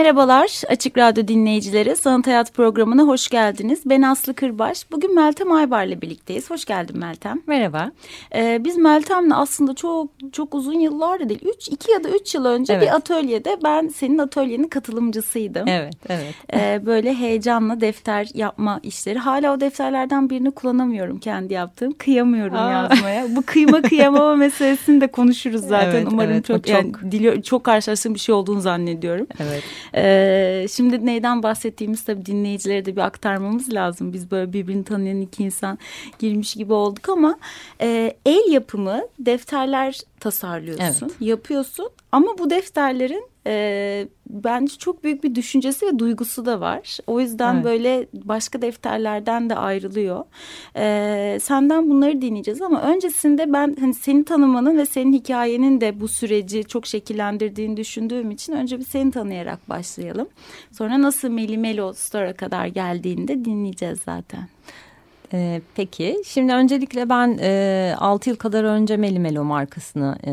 Merhabalar Açık Radyo dinleyicileri. Sanat Hayat programına hoş geldiniz. Ben Aslı Kırbaş. Bugün Meltem Aybar'la birlikteyiz. Hoş geldin Meltem. Merhaba. Ee, biz Meltem'le aslında çok çok uzun yıllar değil. Üç, iki ya da üç yıl önce evet. bir atölyede ben senin atölyenin katılımcısıydım. Evet, evet. Ee, böyle heyecanla defter yapma işleri. Hala o defterlerden birini kullanamıyorum kendi yaptığım. Kıyamıyorum Aa. yazmaya. Bu kıyma kıyamama meselesini de konuşuruz zaten. Evet, Umarım evet, çok, çok... Yani, dili, çok karşılaştığım bir şey olduğunu zannediyorum. Evet. Ee, şimdi neyden bahsettiğimiz tabii dinleyicilere de bir aktarmamız lazım. Biz böyle birbirini tanıyan iki insan girmiş gibi olduk ama e, el yapımı defterler tasarlıyorsun, evet. yapıyorsun. Ama bu defterlerin e, bence çok büyük bir düşüncesi ve duygusu da var. O yüzden evet. böyle başka defterlerden de ayrılıyor. E, senden bunları dinleyeceğiz ama öncesinde ben hani seni tanımanın ve senin hikayenin de bu süreci çok şekillendirdiğini düşündüğüm için önce bir seni tanıyarak başlayalım. Sonra nasıl Meli Melo Store'a kadar geldiğini de dinleyeceğiz zaten. Ee, peki şimdi öncelikle ben e, 6 yıl kadar önce Melimelo markasını e,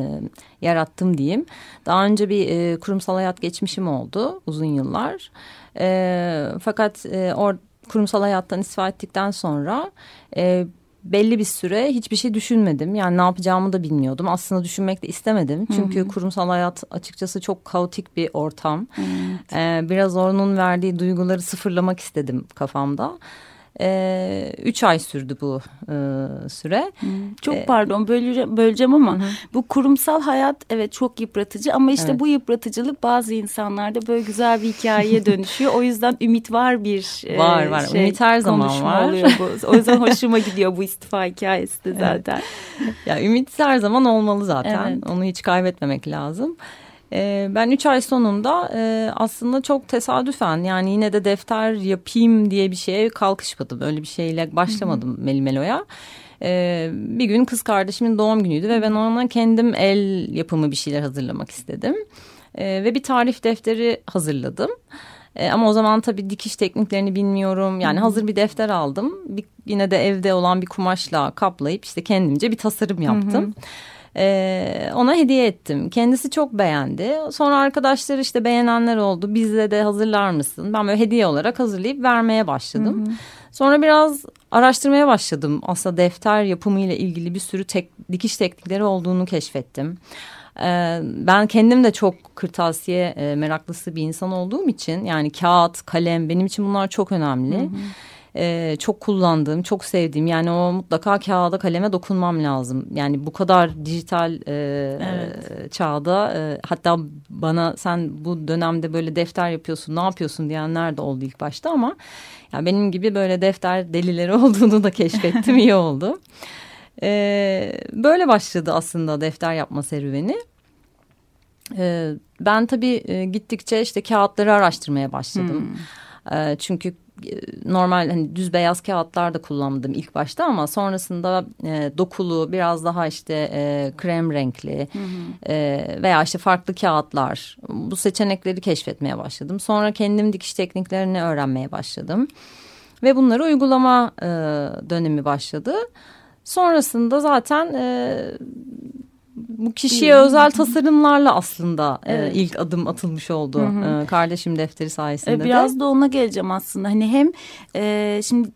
yarattım diyeyim. Daha önce bir e, kurumsal hayat geçmişim oldu uzun yıllar. E, fakat e, or, kurumsal hayattan istifa ettikten sonra e, belli bir süre hiçbir şey düşünmedim. Yani ne yapacağımı da bilmiyordum. Aslında düşünmek de istemedim. Çünkü Hı-hı. kurumsal hayat açıkçası çok kaotik bir ortam. Evet. Ee, biraz onun verdiği duyguları sıfırlamak istedim kafamda. E, üç ay sürdü bu e, süre. Çok e, pardon böleceğim, böleceğim ama hı. bu kurumsal hayat evet çok yıpratıcı ama işte evet. bu yıpratıcılık bazı insanlarda böyle güzel bir hikayeye dönüşüyor. o yüzden ümit var bir e, var var şey, ümit her zaman var. Bu. O yüzden hoşuma gidiyor bu istifa hikayesi de zaten. Evet. ya ümit her zaman olmalı zaten. Evet. Onu hiç kaybetmemek lazım. E, ben üç ay sonunda e, aslında çok tesadüfen yani yine de defter yapayım diye bir şeye kalkışmadım. Öyle bir şeyle başlamadım Melimelo'ya. Ee, bir gün kız kardeşimin doğum günüydü ve ben ona kendim el yapımı bir şeyler hazırlamak istedim. Ee, ve bir tarif defteri hazırladım. Ee, ama o zaman tabii dikiş tekniklerini bilmiyorum. Yani hazır bir defter aldım. Bir, yine de evde olan bir kumaşla kaplayıp işte kendimce bir tasarım yaptım. Hı hı. Ee, ona hediye ettim. Kendisi çok beğendi. Sonra arkadaşlar işte beğenenler oldu. Bizle de hazırlar mısın? Ben böyle hediye olarak hazırlayıp vermeye başladım. Hı hı. Sonra biraz araştırmaya başladım. Aslında defter yapımı ile ilgili bir sürü tek, dikiş teknikleri olduğunu keşfettim. Ee, ben kendim de çok kırtasiye e, meraklısı bir insan olduğum için yani kağıt, kalem benim için bunlar çok önemli. Hı hı e, çok kullandığım, çok sevdiğim yani o mutlaka kağıda kaleme dokunmam lazım. Yani bu kadar dijital e, evet. çağda e, hatta bana sen bu dönemde böyle defter yapıyorsun ne yapıyorsun diyenler de oldu ilk başta ama yani benim gibi böyle defter delileri olduğunu da keşfettim iyi oldu. E, böyle başladı aslında defter yapma serüveni. E, ben tabii e, gittikçe işte kağıtları araştırmaya başladım. Hmm. Çünkü normal hani düz beyaz kağıtlar da kullandım ilk başta ama sonrasında e, dokulu biraz daha işte e, krem renkli hı hı. E, veya işte farklı kağıtlar bu seçenekleri keşfetmeye başladım. Sonra kendim dikiş tekniklerini öğrenmeye başladım ve bunları uygulama e, dönemi başladı. Sonrasında zaten e, bu kişiye özel tasarımlarla aslında e, evet. e, ilk adım atılmış oldu. Hı hı. E, kardeşim defteri sayesinde e, Biraz de. da ona geleceğim aslında. Hani hem e, şimdi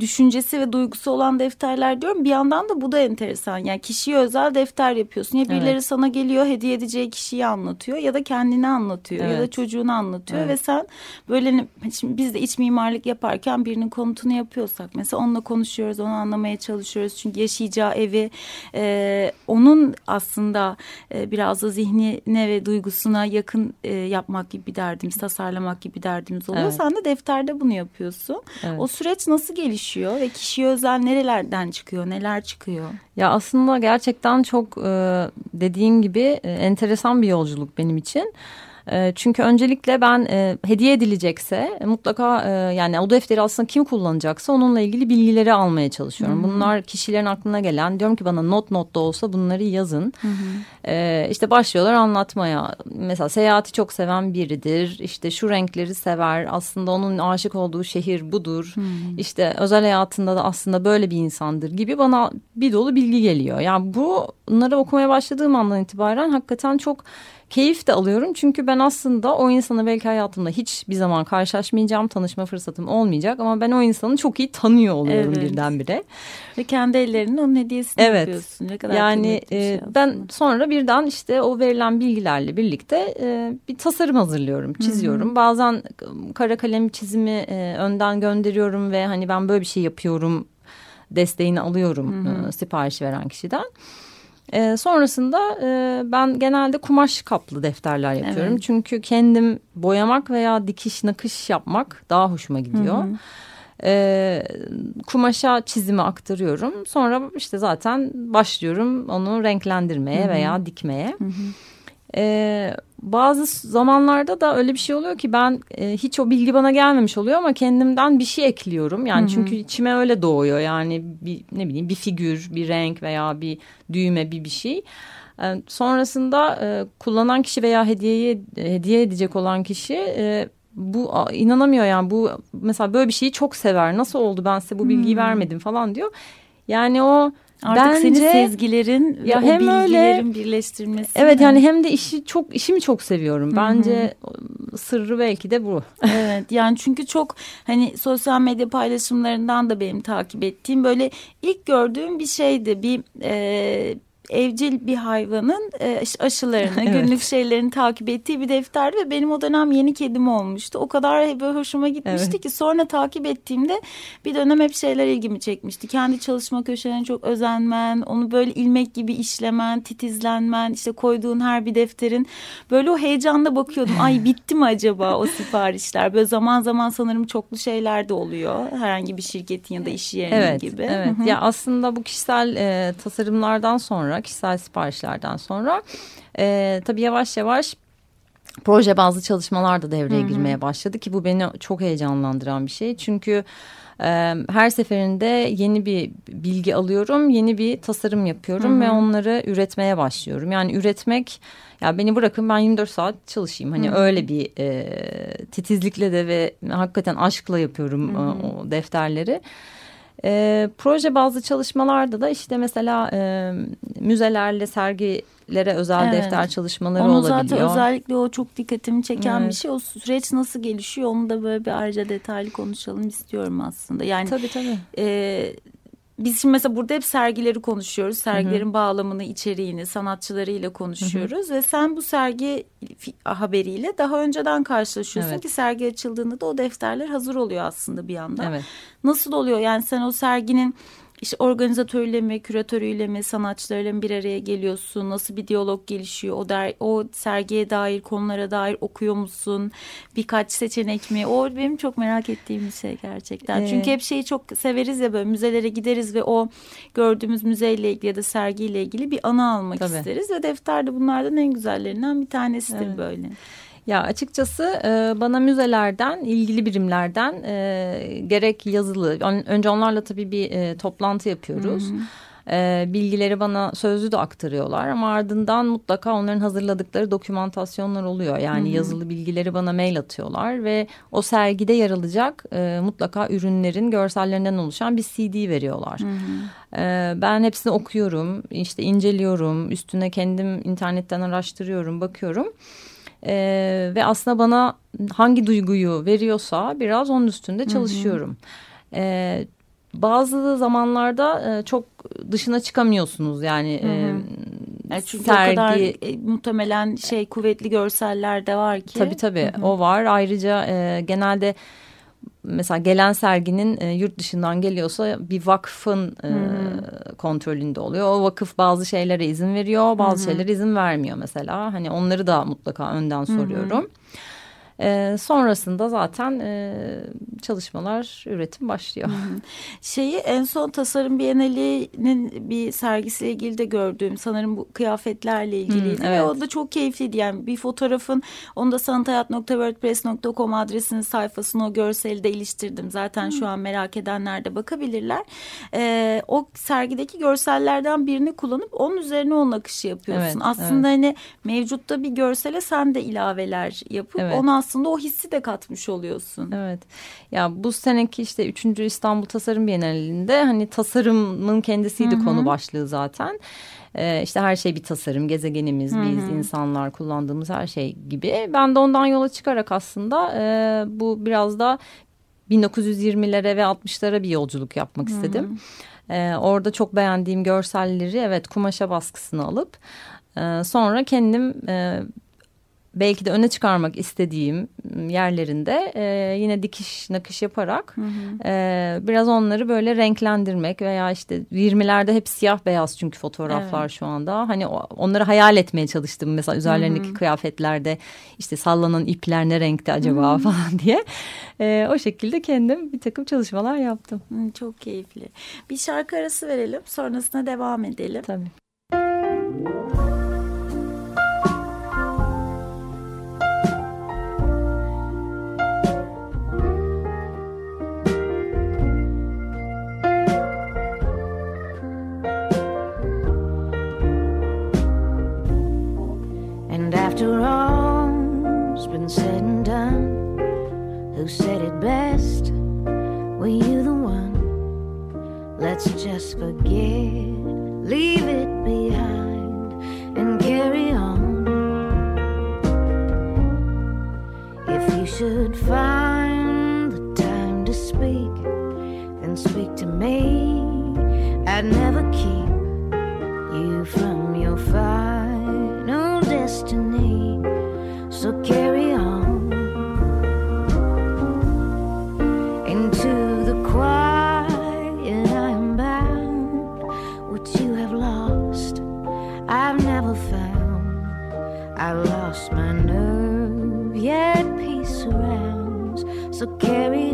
düşüncesi ve duygusu olan defterler diyorum. Bir yandan da bu da enteresan. Yani kişiye özel defter yapıyorsun. Ya birileri evet. sana geliyor hediye edeceği kişiyi anlatıyor ya da kendini anlatıyor evet. ya da çocuğunu anlatıyor evet. ve sen böyle şimdi biz de iç mimarlık yaparken birinin konutunu yapıyorsak mesela onunla konuşuyoruz, onu anlamaya çalışıyoruz. Çünkü yaşayacağı evi e, onun aslında e, biraz da zihnine ve duygusuna yakın e, yapmak gibi bir derdimiz, tasarlamak gibi bir derdimiz oluyor. Evet. Sen de defterde bunu yapıyorsun. Evet. O süreç nasıl geçiyor? Gelişiyor ve kişiye özel nerelerden çıkıyor, neler çıkıyor? Ya aslında gerçekten çok dediğin gibi enteresan bir yolculuk benim için. Ee, çünkü öncelikle ben e, hediye edilecekse mutlaka e, yani o defteri aslında kim kullanacaksa onunla ilgili bilgileri almaya çalışıyorum. Hı hı. Bunlar kişilerin aklına gelen diyorum ki bana not not da olsa bunları yazın. Hı hı. İşte başlıyorlar anlatmaya. Mesela seyahati çok seven biridir. İşte şu renkleri sever. Aslında onun aşık olduğu şehir budur. Hı hı. İşte özel hayatında da aslında böyle bir insandır gibi bana bir dolu bilgi geliyor. Yani bunları okumaya başladığım andan itibaren hakikaten çok keyif de alıyorum. Çünkü ben aslında o insanı belki hayatımda hiç bir zaman karşılaşmayacağım, tanışma fırsatım olmayacak. Ama ben o insanı çok iyi tanıyor oluyorum evet. birdenbire. Ve kendi ellerinin onun hediyesini evet. yapıyorsun. Ne kadar yani e, şey ben sonra birden işte o verilen bilgilerle birlikte e, bir tasarım hazırlıyorum, çiziyorum. Hı hı. Bazen kara kalem çizimi e, önden gönderiyorum ve hani ben böyle bir şey yapıyorum desteğini alıyorum hı hı. E, sipariş veren kişiden. E, sonrasında e, ben genelde kumaş kaplı defterler yapıyorum. Evet. Çünkü kendim boyamak veya dikiş nakış yapmak daha hoşuma gidiyor. Hı hı. E, kumaşa çizimi aktarıyorum. Sonra işte zaten başlıyorum onu renklendirmeye hı hı. veya dikmeye. Hı hı. E, bazı zamanlarda da öyle bir şey oluyor ki ben e, hiç o bilgi bana gelmemiş oluyor ama kendimden bir şey ekliyorum. Yani Hı -hı. çünkü içime öyle doğuyor. Yani bir ne bileyim bir figür, bir renk veya bir düğme bir bir şey. E, sonrasında e, kullanan kişi veya hediyeyi hediye edecek olan kişi e, bu inanamıyor yani bu mesela böyle bir şeyi çok sever. Nasıl oldu ben size bu bilgiyi hmm. vermedim falan diyor. Yani o Artık Bence, senin sezgilerin ya ve hem o bilgilerin öyle, birleştirmesi. Evet mi? yani hem de işi çok işimi çok seviyorum. Bence Hı-hı. sırrı belki de bu. Evet yani çünkü çok hani sosyal medya paylaşımlarından da benim takip ettiğim böyle ilk gördüğüm bir şeydi. Bir e, evcil bir hayvanın e, aşılarını, evet. günlük şeylerini takip ettiği bir defterdi ve benim o dönem yeni kedim olmuştu. O kadar böyle hoşuma gitmişti evet. ki sonra takip ettiğimde bir dönem hep şeyler ilgimi çekmişti. Kendi çalışma köşelerine çok özenmen, onu böyle ilmek gibi işlemen, titizlenmen, işte koyduğun her bir defterin böyle o heyecanla bakıyordum. Ay bitti mi acaba o siparişler? Böyle zaman zaman sanırım çoklu şeyler de oluyor. Herhangi bir şirketin ya da iş yerinin evet, gibi. Evet. Ya aslında bu kişisel e, tasarımlardan sonra sonra kişisel siparişlerden sonra e, tabii yavaş yavaş proje bazlı çalışmalar da devreye Hı -hı. girmeye başladı ki bu beni çok heyecanlandıran bir şey. Çünkü e, her seferinde yeni bir bilgi alıyorum, yeni bir tasarım yapıyorum Hı -hı. ve onları üretmeye başlıyorum. Yani üretmek ya beni bırakın ben 24 saat çalışayım. Hani Hı -hı. öyle bir e, titizlikle de ve hakikaten aşkla yapıyorum Hı -hı. o defterleri. E, proje bazlı çalışmalarda da işte mesela e, müzelerle sergilere özel evet. defter çalışmaları onu olabiliyor. Onu zaten özellikle o çok dikkatimi çeken evet. bir şey. O süreç nasıl gelişiyor onu da böyle bir ayrıca detaylı konuşalım istiyorum aslında. Yani tabii tabii. E, biz şimdi mesela burada hep sergileri konuşuyoruz. Sergilerin Hı -hı. bağlamını, içeriğini, sanatçılarıyla konuşuyoruz. Hı -hı. Ve sen bu sergi haberiyle daha önceden karşılaşıyorsun evet. ki sergi açıldığında da o defterler hazır oluyor aslında bir yandan. Evet. Nasıl oluyor? Yani sen o serginin işte organizatörüyle mi, küratörüyle mi, sanatçılarıyla mı bir araya geliyorsun? Nasıl bir diyalog gelişiyor? O der, o sergiye dair, konulara dair okuyor musun? Birkaç seçenek mi? O benim çok merak ettiğim bir şey gerçekten. Ee, Çünkü hep şeyi çok severiz ya böyle müzelere gideriz ve o gördüğümüz müzeyle ilgili ya da sergiyle ilgili bir anı almak tabii. isteriz ve defterde bunlardan en güzellerinden bir tanesidir evet. böyle. Ya açıkçası e, bana müzelerden, ilgili birimlerden e, gerek yazılı, önce onlarla tabii bir e, toplantı yapıyoruz. Hı hı. E, bilgileri bana sözlü de aktarıyorlar ama ardından mutlaka onların hazırladıkları dokümantasyonlar oluyor. Yani hı hı. yazılı bilgileri bana mail atıyorlar ve o sergide yer alacak e, mutlaka ürünlerin görsellerinden oluşan bir CD veriyorlar. Hı hı. E, ben hepsini okuyorum, işte inceliyorum, üstüne kendim internetten araştırıyorum, bakıyorum. Ee, ve aslında bana hangi duyguyu veriyorsa biraz onun üstünde çalışıyorum. Hı hı. Ee, bazı zamanlarda e, çok dışına çıkamıyorsunuz yani. Hı hı. E, yani çünkü sergi... o kadar e, muhtemelen şey kuvvetli görseller de var ki. Tabii tabii hı hı. o var. Ayrıca e, genelde mesela gelen serginin e, yurt dışından geliyorsa bir vakfın e, hmm. kontrolünde oluyor. O vakıf bazı şeylere izin veriyor, bazı hmm. şeylere izin vermiyor mesela. Hani onları da mutlaka önden soruyorum. Hmm. E, sonrasında zaten e, çalışmalar, üretim başlıyor. Şeyi en son tasarım bienalinin bir sergisiyle ilgili de gördüğüm sanırım bu kıyafetlerle ilgiliydi. Hı, evet. Ve o da çok keyifliydi yani bir fotoğrafın onu da sanathayat.wordpress.com adresinin sayfasına o görseli de iliştirdim. Zaten Hı. şu an merak edenler de bakabilirler. Ee, o sergideki görsellerden birini kullanıp onun üzerine onun akışı yapıyorsun. Evet, aslında evet. hani mevcutta bir görsele sen de ilaveler yapıp evet. ona aslında o hissi de katmış oluyorsun. Evet. Ya bu seneki işte 3. İstanbul Tasarım Bienalinde hani tasarımın kendisiydi Hı -hı. konu başlığı zaten. Ee, işte her şey bir tasarım, gezegenimiz, Hı -hı. biz insanlar kullandığımız her şey gibi. Ben de ondan yola çıkarak aslında e, bu biraz da 1920'lere ve 60'lara bir yolculuk yapmak istedim. Hı. Ee, orada çok beğendiğim görselleri evet kumaşa baskısını alıp e, sonra kendim e, belki de öne çıkarmak istediğim yerlerinde e, yine dikiş nakış yaparak hı hı. E, biraz onları böyle renklendirmek veya işte 20'lerde hep siyah beyaz çünkü fotoğraflar evet. şu anda. Hani onları hayal etmeye çalıştım mesela üzerlerindeki hı hı. kıyafetlerde işte sallanan ipler ne renkte acaba hı hı. falan diye. E, o şekilde kendim bir takım çalışmalar yaptım. Hı, çok keyifli. Bir şarkı arası verelim sonrasında devam edelim. Tabii. After all's been said and done, who said it best? Were you the one? Let's just forget, leave it behind, and carry on. If you should find the time to speak, then speak to me. I'd never keep you from your final destiny. So carry on into the quiet. I am bound. What you have lost, I've never found. I lost my nerve, yet peace surrounds. So carry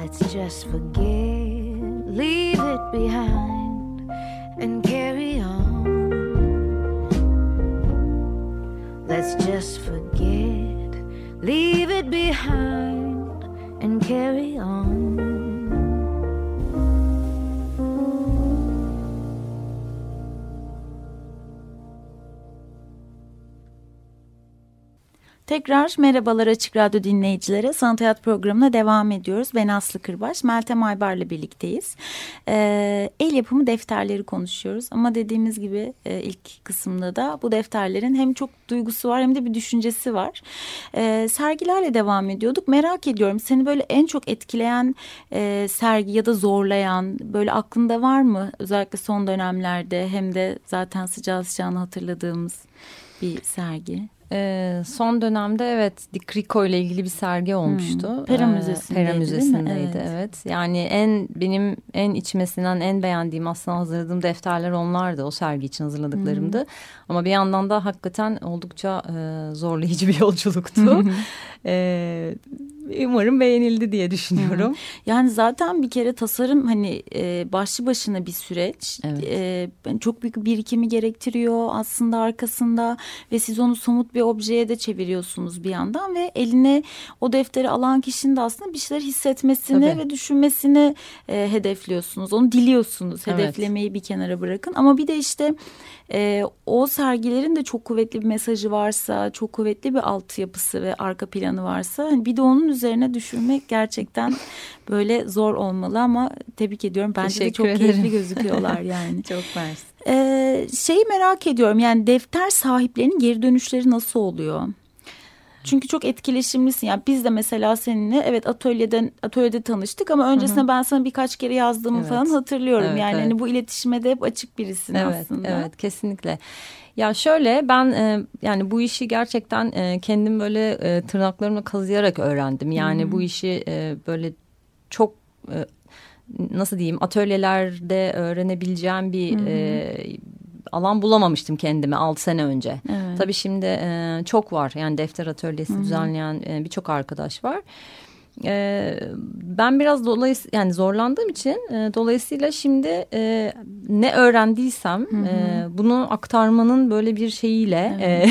Let's just forget, leave it behind, and carry on. Let's just forget, leave it behind, and carry on. Tekrar merhabalar Açık Radyo dinleyicilere. Sanat Hayat programına devam ediyoruz. Ben Aslı Kırbaş, Meltem Aybar'la birlikteyiz. Ee, el yapımı defterleri konuşuyoruz. Ama dediğimiz gibi e, ilk kısımda da bu defterlerin hem çok duygusu var hem de bir düşüncesi var. Ee, sergilerle devam ediyorduk. Merak ediyorum seni böyle en çok etkileyen e, sergi ya da zorlayan böyle aklında var mı? Özellikle son dönemlerde hem de zaten sıcağı sıcağını hatırladığımız bir sergi. Ee, son dönemde evet Dick Rico ile ilgili bir sergi olmuştu. Hmm. Pera Müzesi'ndeydi. Pera Müzesi'ndeydi evet. evet. Yani en benim en içmesinden en beğendiğim aslında hazırladığım defterler onlardı. O sergi için hazırladıklarımdı. Hmm. Ama bir yandan da hakikaten oldukça e, zorlayıcı bir yolculuktu. E, umarım beğenildi diye düşünüyorum. Yani zaten bir kere tasarım hani e, başlı başına bir süreç. Evet. E, çok büyük birikimi gerektiriyor aslında arkasında ve siz onu somut bir objeye de çeviriyorsunuz bir yandan ve eline o defteri alan kişinin de aslında bir şeyler hissetmesini Tabii. ve düşünmesini e, hedefliyorsunuz. Onu diliyorsunuz. Hedeflemeyi evet. bir kenara bırakın. Ama bir de işte e, o sergilerin de çok kuvvetli bir mesajı varsa, çok kuvvetli bir altyapısı ve arka planı varsa hani bir de onun üzerine düşürmek gerçekten böyle zor olmalı ama tebrik ediyorum. Bence Teşekkür de çok ederim. keyifli gözüküyorlar yani. çok mersi. Ee, şeyi merak ediyorum yani defter sahiplerinin geri dönüşleri nasıl oluyor? Çünkü çok etkileşimlisin. Yani biz de mesela seninle evet atölyeden atölyede tanıştık ama öncesinde ben sana birkaç kere yazdığımı evet. falan hatırlıyorum. Evet, yani evet. hani bu iletişime de hep açık birisin evet, aslında. Evet, kesinlikle. Ya şöyle ben e, yani bu işi gerçekten e, kendim böyle e, tırnaklarımla kazıyarak öğrendim. Yani hmm. bu işi e, böyle çok e, nasıl diyeyim atölyelerde öğrenebileceğim bir hmm. e, alan bulamamıştım kendime 6 sene önce. Evet. Tabii şimdi e, çok var yani defter atölyesi hmm. düzenleyen e, birçok arkadaş var. E, ben biraz dolayısıyla yani zorlandığım için e, dolayısıyla şimdi e, ne öğrendiysem hı hı. E, bunu aktarmanın böyle bir şeyiyle evet.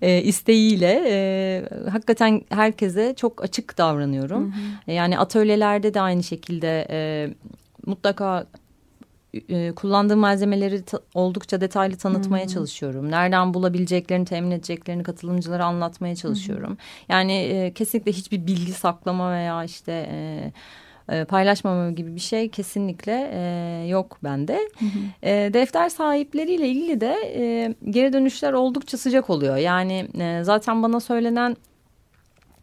e, e, isteğiyle e, hakikaten herkese çok açık davranıyorum. Hı hı. Yani atölyelerde de aynı şekilde e, mutlaka e, kullandığım malzemeleri oldukça detaylı tanıtmaya hmm. çalışıyorum. Nereden bulabileceklerini, temin edeceklerini katılımcılara anlatmaya çalışıyorum. Hmm. Yani e, kesinlikle hiçbir bilgi saklama veya işte e, e, paylaşmama gibi bir şey kesinlikle e, yok bende. Hı E, defter sahipleriyle ilgili de e, geri dönüşler oldukça sıcak oluyor. Yani e, zaten bana söylenen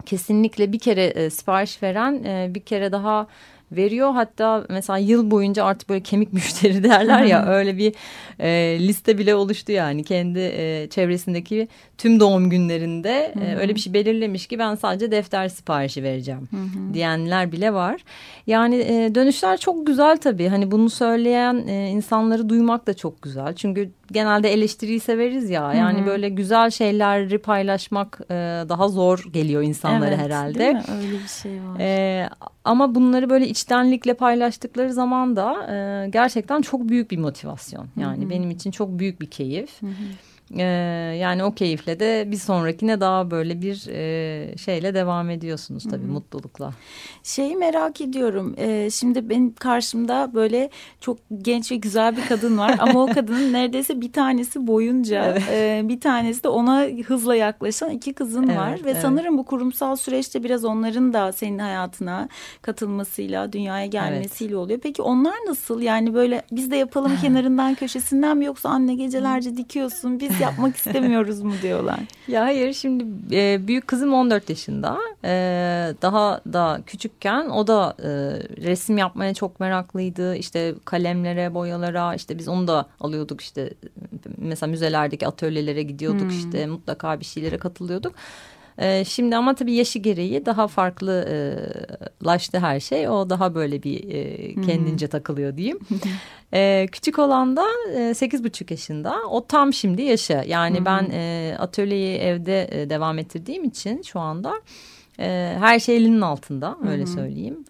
kesinlikle bir kere e, sipariş veren e, bir kere daha veriyor. Hatta mesela yıl boyunca artık böyle kemik müşteri derler ya öyle bir e, liste bile oluştu yani kendi e, çevresindeki tüm doğum günlerinde e, öyle bir şey belirlemiş ki ben sadece defter siparişi vereceğim diyenler bile var. Yani e, dönüşler çok güzel tabii hani bunu söyleyen e, insanları duymak da çok güzel. Çünkü genelde eleştiriyi severiz ya yani böyle güzel şeyleri paylaşmak e, daha zor geliyor insanlara evet, herhalde. Değil mi? Öyle bir şey var. E, ama bunları böyle içtenlikle paylaştıkları zaman da e, gerçekten çok büyük bir motivasyon. Yani Hı -hı. benim için çok büyük bir keyif. Hı -hı. Ee, yani o keyifle de bir sonrakine daha böyle bir e, şeyle devam ediyorsunuz tabii Hı -hı. mutlulukla. Şeyi merak ediyorum. Ee, şimdi benim karşımda böyle çok genç ve güzel bir kadın var ama o kadının neredeyse bir tanesi boyunca evet. e, bir tanesi de ona hızla yaklaşan iki kızın evet, var ve evet. sanırım bu kurumsal süreçte biraz onların da senin hayatına katılmasıyla dünyaya gelmesiyle evet. oluyor. Peki onlar nasıl? Yani böyle biz de yapalım kenarından köşesinden mi yoksa anne gecelerce dikiyorsun biz yapmak istemiyoruz mu diyorlar. Ya hayır şimdi e, büyük kızım 14 yaşında. E, daha da küçükken o da e, resim yapmaya çok meraklıydı. İşte kalemlere, boyalara işte biz onu da alıyorduk işte mesela müzelerdeki atölyelere gidiyorduk hmm. işte mutlaka bir şeylere katılıyorduk. E, şimdi ama tabii yaşı gereği daha farklılaştı her şey. O daha böyle bir e, kendince hmm. takılıyor diyeyim. e, küçük olan da sekiz buçuk yaşında. O tam şimdi yaşı. Yani hmm. ben e, atölyeyi evde e, devam ettirdiğim için şu anda e, her şey elinin altında öyle hmm. söyleyeyim.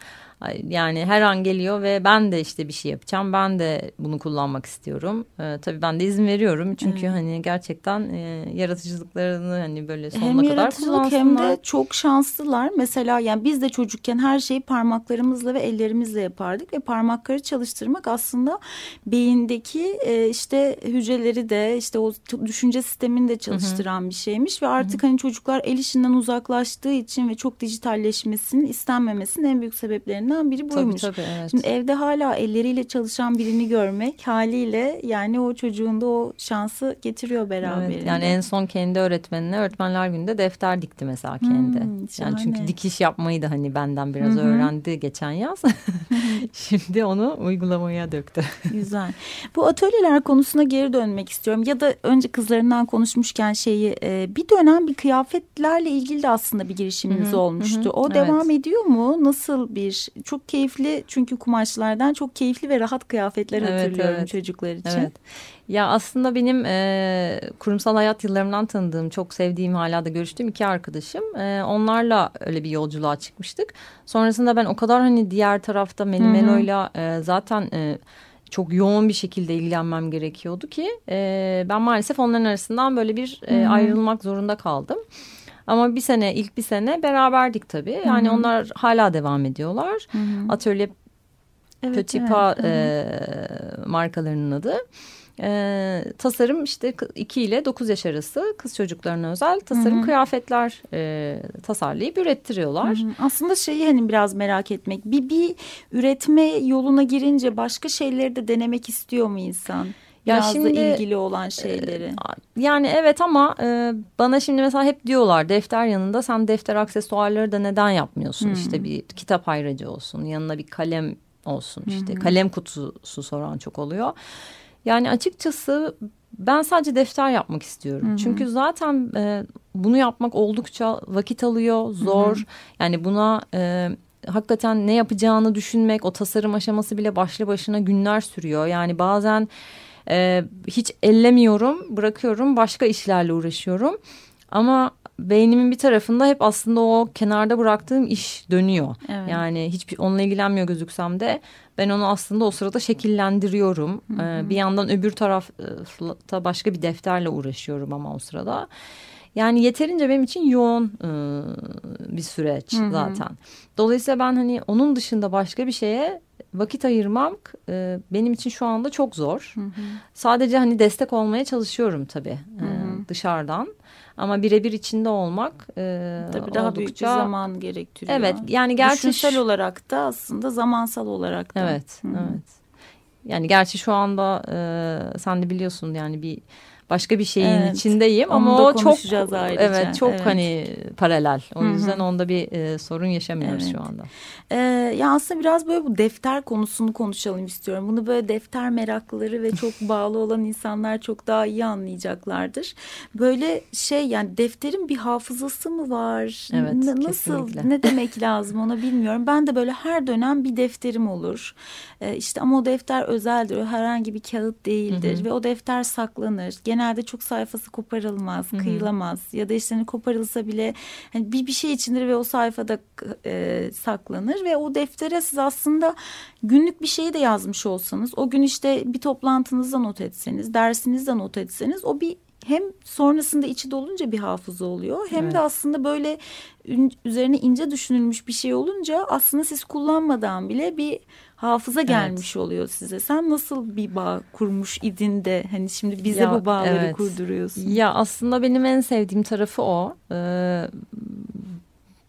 Yani her an geliyor ve ben de işte bir şey yapacağım. Ben de bunu kullanmak istiyorum. Ee, tabii ben de izin veriyorum. Çünkü evet. hani gerçekten e, yaratıcılıklarını hani böyle sonuna hem kadar kullansınlar. Hem de çok şanslılar. Mesela yani biz de çocukken her şeyi parmaklarımızla ve ellerimizle yapardık. Ve parmakları çalıştırmak aslında beyindeki e, işte hücreleri de işte o düşünce sistemini de çalıştıran Hı -hı. bir şeymiş. Ve artık Hı -hı. hani çocuklar el işinden uzaklaştığı için ve çok dijitalleşmesinin istenmemesinin en büyük sebeplerinden sebeplerinden biri buymuş. Tabii, tabii, evet. Şimdi evde hala elleriyle çalışan birini görmek haliyle yani o çocuğun da o şansı getiriyor beraberinde. Evet, yani en son kendi öğretmenine öğretmenler gününde defter dikti mesela kendi. Hmm, yani çünkü dikiş yapmayı da hani benden biraz Hı -hı. öğrendi geçen yaz. Şimdi onu uygulamaya döktü. Güzel. Bu atölyeler konusuna geri dönmek istiyorum. Ya da önce kızlarından konuşmuşken şeyi e, bir dönem bir kıyafetlerle ilgili de aslında bir girişiminiz Hı -hı. olmuştu. Hı -hı. O evet. devam ediyor mu? Nasıl bir çok keyifli çünkü kumaşlardan çok keyifli ve rahat kıyafetler Evet, hatırlıyorum evet. çocuklar için. Evet. Ya aslında benim e, kurumsal hayat yıllarımdan tanıdığım, çok sevdiğim hala da görüştüğüm iki arkadaşım. E, onlarla öyle bir yolculuğa çıkmıştık. Sonrasında ben o kadar hani diğer tarafta Melimelo'yla e, zaten e, çok yoğun bir şekilde ilgilenmem gerekiyordu ki e, ben maalesef onların arasından böyle bir e, ayrılmak zorunda kaldım. Ama bir sene ilk bir sene beraberdik tabii. Yani Hı hı. onlar hala devam ediyorlar. Hı hı. Atölye Evet, Petipa evet. Hı hı. e, markalarının adı. E, tasarım işte 2 ile 9 yaş arası kız çocuklarına özel tasarım Hı hı. kıyafetler e, tasarlayıp ürettiriyorlar. Hı hı. Aslında şeyi hani biraz merak etmek. Bir bir üretme yoluna girince başka şeyleri de denemek istiyor mu insan? Ya Biraz şimdi, da ilgili olan şeyleri. Yani evet ama e, bana şimdi mesela hep diyorlar defter yanında sen defter aksesuarları da neden yapmıyorsun? Hı. İşte bir kitap ayracı olsun yanına bir kalem olsun işte Hı hı. kalem kutusu soran çok oluyor. Yani açıkçası ben sadece defter yapmak istiyorum. Hı hı. Çünkü zaten e, bunu yapmak oldukça vakit alıyor, zor. Yani buna e, hakikaten ne yapacağını düşünmek, o tasarım aşaması bile başlı başına günler sürüyor. Yani bazen e, hiç ellemiyorum, bırakıyorum, başka işlerle uğraşıyorum. Ama beynimin bir tarafında hep aslında o kenarda bıraktığım iş dönüyor. Evet. Yani hiçbir onunla ilgilenmiyor gözüksem de ben onu aslında o sırada şekillendiriyorum. Ee, bir yandan öbür tarafta başka bir defterle uğraşıyorum ama o sırada. Yani yeterince benim için yoğun e, bir süreç Hı hı. zaten. Dolayısıyla ben hani onun dışında başka bir şeye vakit ayırmak e, benim için şu anda çok zor. Hı hı. Sadece hani destek olmaya çalışıyorum tabii e, Hı hı. dışarıdan. Ama birebir içinde olmak e, Tabii daha büyük bir oldukça... zaman gerektiriyor. Evet yani gerçi Düşünsel olarak da aslında zamansal olarak da. Evet, Hı hı. evet. Yani gerçi şu anda e, sen de biliyorsun yani bir başka bir şeyin Evet, içindeyim onu ama da o çok ayrıca, evet çok evet. hani paralel. O Hı hı. yüzden onda bir e, sorun yaşamıyoruz Evet. şu anda. Ee, ya aslında biraz böyle bu defter konusunu konuşalım istiyorum. Bunu böyle defter meraklıları ve çok bağlı olan insanlar çok daha iyi anlayacaklardır. Böyle şey yani defterin bir hafızası mı var? Evet, N- nasıl kesinlikle. ne demek lazım ona bilmiyorum. Ben de böyle her dönem bir defterim olur. Ee, işte ama o defter özeldir. O herhangi bir kağıt değildir ve o defter saklanır. Genelde çok sayfası koparılmaz, kıyılamaz ya da işte hani koparılsa bile hani bir bir şey içindir ve o sayfada e, saklanır ve o deftere siz aslında günlük bir şeyi de yazmış olsanız o gün işte bir toplantınızda not etseniz, dersinizde not etseniz o bir hem sonrasında içi dolunca bir hafıza oluyor hem Evet. de aslında böyle üzerine ince düşünülmüş bir şey olunca aslında siz kullanmadan bile bir hafıza gelmiş oluyor size. Sen nasıl bir bağ kurmuş idin de hani şimdi bize Ya, bu bağları evet. kurduruyorsun. Ya aslında benim en sevdiğim tarafı o. Ee,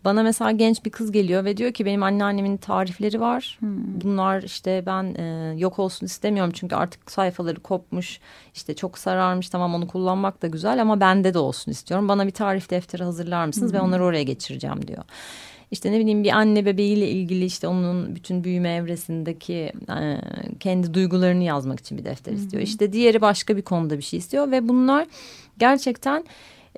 bana mesela genç bir kız geliyor ve diyor ki benim anneannemin tarifleri var. Hmm. Bunlar işte ben e, yok olsun istemiyorum çünkü artık sayfaları kopmuş. işte çok sararmış tamam onu kullanmak da güzel ama bende de olsun istiyorum. Bana bir tarif defteri hazırlar mısınız ve onları oraya geçireceğim diyor. İşte ne bileyim bir anne bebeğiyle ilgili işte onun bütün büyüme evresindeki e, kendi duygularını yazmak için bir defter istiyor. İşte diğeri başka bir konuda bir şey istiyor ve bunlar gerçekten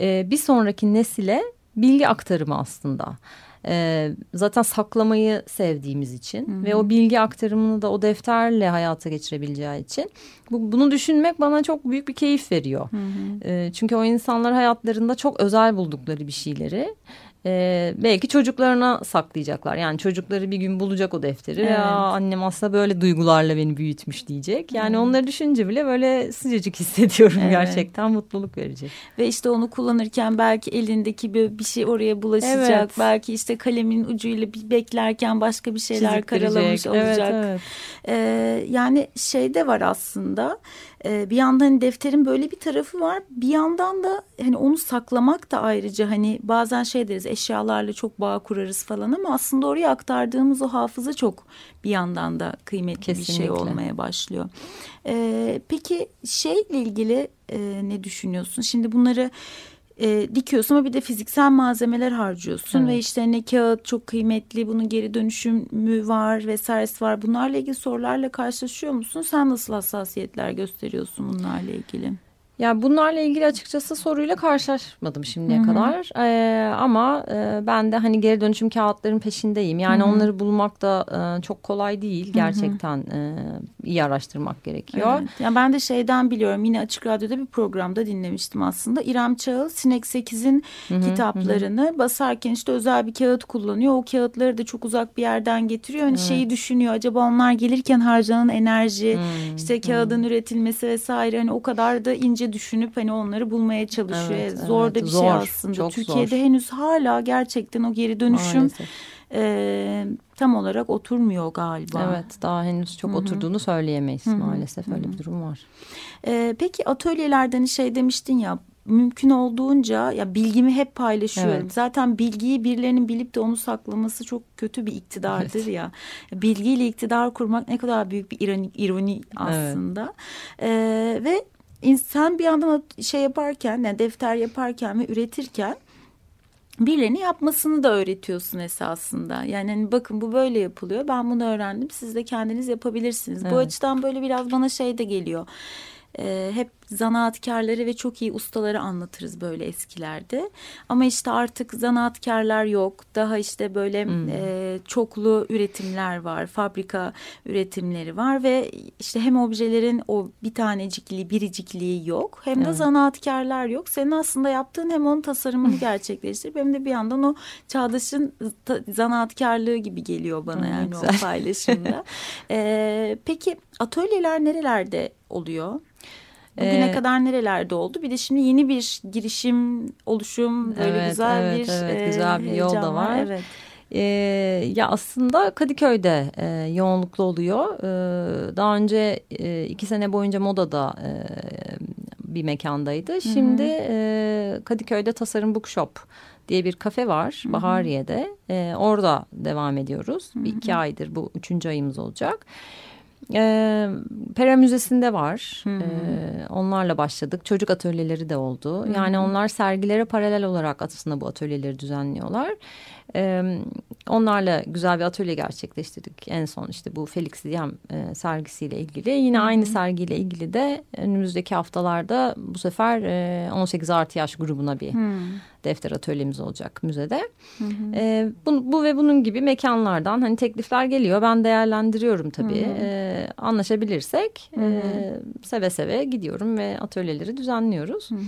e, bir sonraki nesile bilgi aktarımı aslında. E, zaten saklamayı sevdiğimiz için ve o bilgi aktarımını da o defterle hayata geçirebileceği için bu, bunu düşünmek bana çok büyük bir keyif veriyor. E, çünkü o insanlar hayatlarında çok özel buldukları bir şeyleri e, belki çocuklarına saklayacaklar. Yani çocukları bir gün bulacak o defteri. Evet. Ya annem aslında böyle duygularla beni büyütmüş diyecek. Yani onları düşünce bile böyle sıcacık hissediyorum Evet. gerçekten mutluluk verecek. Ve işte onu kullanırken belki elindeki bir, bir şey oraya bulaşacak. Evet. Belki işte kalemin ucuyla bir beklerken başka bir şeyler karalamış olacak. Evet, evet. Ee, yani şey de var aslında. Ee, bir yandan hani defterin böyle bir tarafı var. Bir yandan da hani onu saklamak da ayrıca hani bazen şey deriz eşyalarla çok bağ kurarız falan ama aslında oraya aktardığımız o hafıza çok bir yandan da kıymetli bir şey Kesinlikle. olmaya başlıyor. Ee, peki şeyle ilgili e, ne düşünüyorsun? Şimdi bunları e, dikiyorsun ama bir de fiziksel malzemeler harcıyorsun Evet. ve işte ne kağıt çok kıymetli bunun geri dönüşümü var vesairesi var. Bunlarla ilgili sorularla karşılaşıyor musun? Sen nasıl hassasiyetler gösteriyorsun bunlarla ilgili? Ya bunlarla ilgili açıkçası soruyla karşılaşmadım şimdiye Hı -hı. kadar. Ee, ama e, ben de hani geri dönüşüm kağıtların peşindeyim. Yani Hı -hı. onları bulmak da e, çok kolay değil. Gerçekten e, iyi araştırmak gerekiyor. Evet. Ya ben de şeyden biliyorum. Yine Açık Radyo'da bir programda dinlemiştim aslında. İrem Çağıl Sinek 8'in kitaplarını Hı -hı. basarken işte özel bir kağıt kullanıyor. O kağıtları da çok uzak bir yerden getiriyor. Hani evet. şeyi düşünüyor. Acaba onlar gelirken harcanan enerji, Hı -hı. işte kağıdın Hı -hı. üretilmesi vesaire hani o kadar da ince düşünüp hani onları bulmaya çalışıyor. Evet, zor evet. da bir şey zor, şey aslında. Çok Türkiye'de zor. henüz hala gerçekten o geri dönüşüm e, tam olarak oturmuyor galiba. Evet daha henüz çok Hı -hı. oturduğunu söyleyemeyiz Hı -hı. maalesef öyle Hı -hı. bir durum var. E, peki atölyelerden şey demiştin ya mümkün olduğunca ya bilgimi hep paylaşıyorum. Evet. Zaten bilgiyi birilerinin bilip de onu saklaması çok kötü bir iktidardır evet. ya. Bilgiyle iktidar kurmak ne kadar büyük bir ironi, ironi aslında. Evet. Ee, ve insan bir yandan şey yaparken yani defter yaparken ve üretirken birilerini yapmasını da öğretiyorsun esasında. Yani hani bakın bu böyle yapılıyor. Ben bunu öğrendim. Siz de kendiniz yapabilirsiniz. Evet. Bu açıdan böyle biraz bana şey de geliyor e, hep zanaatkarları ve çok iyi ustaları anlatırız böyle eskilerde. Ama işte artık zanaatkarlar yok. Daha işte böyle hmm. e, çoklu üretimler var. Fabrika üretimleri var ve işte hem objelerin o bir tanecikliği, biricikliği yok. Hem de evet. zanaatkarlar yok. Senin aslında yaptığın hem onun tasarımını gerçekleştirip hem de bir yandan o çağdaşın zanaatkarlığı gibi geliyor bana hmm, yani güzel. o paylaşımda. e, peki atölyeler nerelerde oluyor? Bugüne ee, kadar nerelerde oldu? Bir de şimdi yeni bir girişim, oluşum, böyle evet, güzel evet, bir evet, e, güzel bir yol da var. Evet. Ee, ya aslında Kadıköy'de e, yoğunluklu oluyor. Ee, daha önce e, iki sene boyunca modada e, bir mekandaydı. Şimdi e, Kadıköy'de Tasarım Bookshop diye bir kafe var Hı-hı. Bahariye'de. E, orada devam ediyoruz. Hı-hı. Bir iki aydır bu üçüncü ayımız olacak. E, Pera Müzesi'nde var. E, onlarla başladık. Çocuk atölyeleri de oldu. Hmm. Yani onlar sergilere paralel olarak aslında bu atölyeleri düzenliyorlar. E, onlarla güzel bir atölye gerçekleştirdik. En son işte bu Felix Diem e, sergisiyle ilgili. Yine hmm. aynı sergiyle ilgili de önümüzdeki haftalarda bu sefer e, 18 artı yaş grubuna bir hmm. defter atölyemiz olacak müzede. Hmm. E, bu, bu ve bunun gibi mekanlardan hani teklifler geliyor. Ben değerlendiriyorum tabii. Hmm. E, anlaşabilirsek hmm. e, seve seve gidiyorum ve atölyeleri düzenliyoruz. Hmm.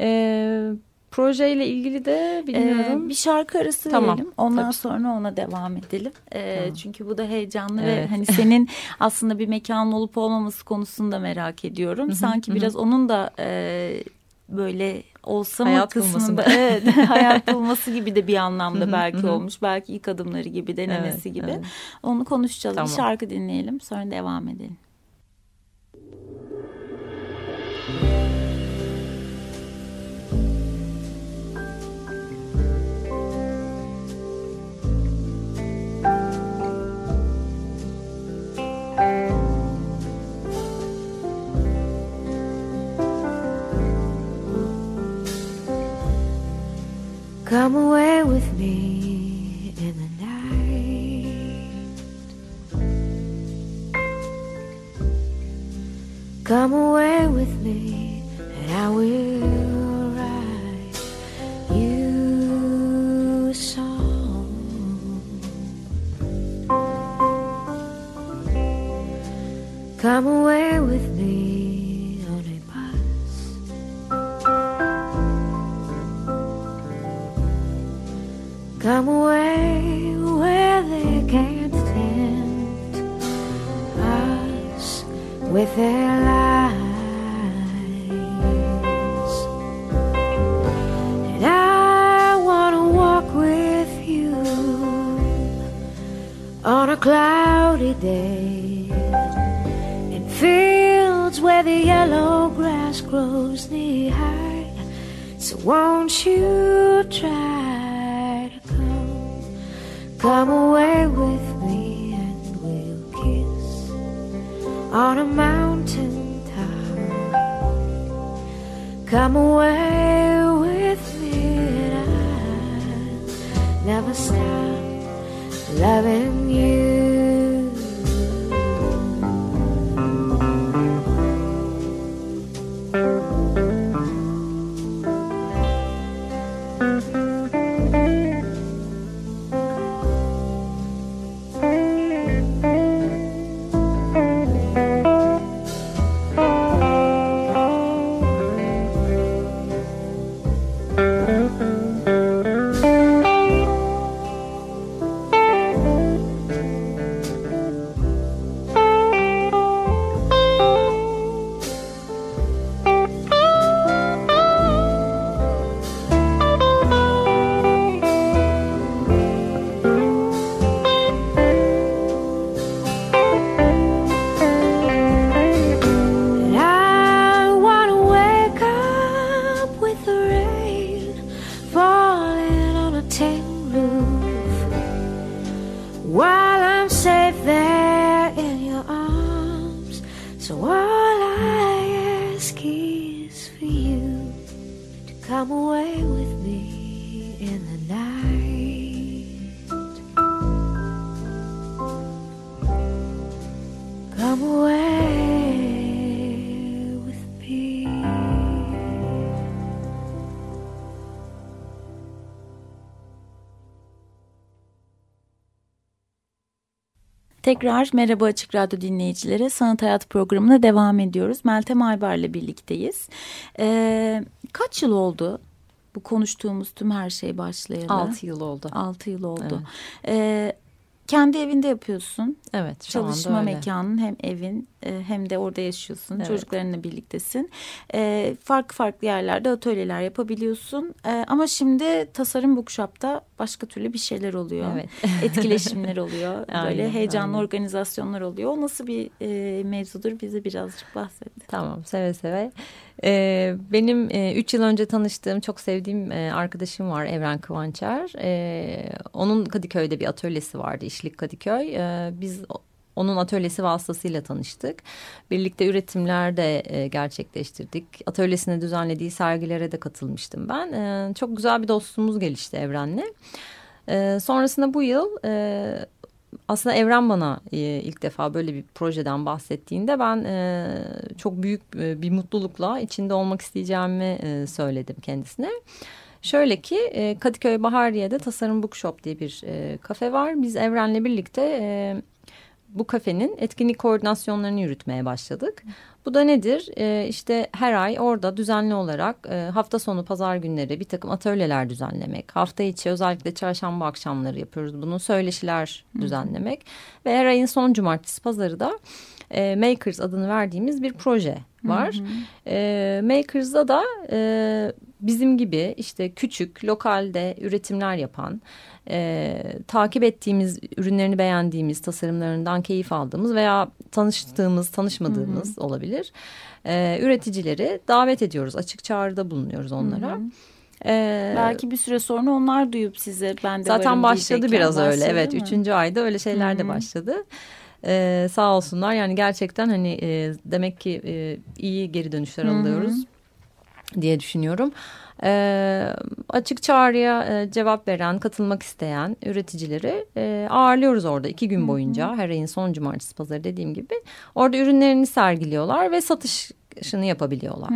E, projeyle ilgili de bilmiyorum. Ee, bir şarkı arası tamam. verelim. Ondan Tabii. sonra ona devam edelim. Ee, tamam. Çünkü bu da heyecanlı evet. ve hani senin aslında bir mekanın olup olmaması konusunda merak ediyorum. Hı -hı. Sanki Hı biraz onun da e, böyle olsa mı kısmında evet, hayat bulması gibi de bir anlamda belki olmuş. Belki ilk adımları gibi denemesi evet, gibi. Evet. Onu konuşacağız. Tamam. Bir şarkı dinleyelim sonra devam edelim. Come away with me in the night. Come away with me, and I will write you a song. Come away with Come away where they can't tempt us with their lies. And I want to walk with you on a cloudy day in fields where the yellow grass grows knee high. So won't you try? Come away with me and we'll kiss on a mountain top. Come away with me and I'll never stop loving you. Tekrar merhaba Açık Radyo dinleyicilere. Sanat Hayat programına devam ediyoruz. Meltem Aybar'la birlikteyiz. Ee, kaç yıl oldu bu konuştuğumuz tüm her şey başlayalı? Altı yıl oldu. Altı yıl oldu. Evet. Ee, kendi evinde yapıyorsun. Evet. Şu Çalışma anda öyle. mekanın hem evin e, hem de orada yaşıyorsun. Evet. Çocuklarınla birliktesin. E, farklı farklı yerlerde atölyeler yapabiliyorsun. E, ama şimdi Tasarım Bookshop'ta başka türlü bir şeyler oluyor. Evet. Etkileşimler oluyor. Böyle Aynen, heyecanlı aynen. organizasyonlar oluyor. O nasıl bir e, mevzudur bize birazcık bahset. Tamam seve seve. Ee, benim e, üç yıl önce tanıştığım çok sevdiğim e, arkadaşım var Evren Kıvançer. Ee, onun Kadıköy'de bir atölyesi vardı İşlik Kadıköy. Ee, biz onun atölyesi vasıtasıyla tanıştık. Birlikte üretimler de e, gerçekleştirdik. Atölyesine düzenlediği sergilere de katılmıştım ben. Ee, çok güzel bir dostluğumuz gelişti Evren'le. Ee, sonrasında bu yıl e, aslında Evren bana e, ilk defa böyle bir projeden bahsettiğinde ben e, çok büyük e, bir mutlulukla içinde olmak isteyeceğimi e, söyledim kendisine. Şöyle ki e, Kadıköy Bahariye'de Tasarım Bookshop diye bir e, kafe var. Biz Evren'le birlikte e, bu kafenin etkinlik koordinasyonlarını yürütmeye başladık. Bu da nedir? E, işte her ay orada düzenli olarak e, hafta sonu pazar günleri bir takım atölyeler düzenlemek. Hafta içi özellikle çarşamba akşamları yapıyoruz bunu. Söyleşiler düzenlemek. Ve her ayın son cumartesi pazarı da e, Makers adını verdiğimiz bir proje var. E, Makers'da da e, bizim gibi işte küçük lokalde üretimler yapan e, takip ettiğimiz ürünlerini beğendiğimiz tasarımlarından keyif aldığımız veya tanıştığımız tanışmadığımız olabilir e, üreticileri davet ediyoruz açık çağrıda bulunuyoruz onlara. E, Belki bir süre sonra onlar duyup size ben de Zaten başladı biraz öyle. Evet, mı? üçüncü ayda öyle şeyler de başladı. Ee, sağ olsunlar. Yani gerçekten hani e, demek ki e, iyi geri dönüşler alıyoruz diye düşünüyorum. Ee, açık çağrıya e, cevap veren, katılmak isteyen üreticileri e, ağırlıyoruz orada iki gün boyunca. Her ayın son cumartesi pazarı dediğim gibi. Orada ürünlerini sergiliyorlar ve satışını yapabiliyorlar.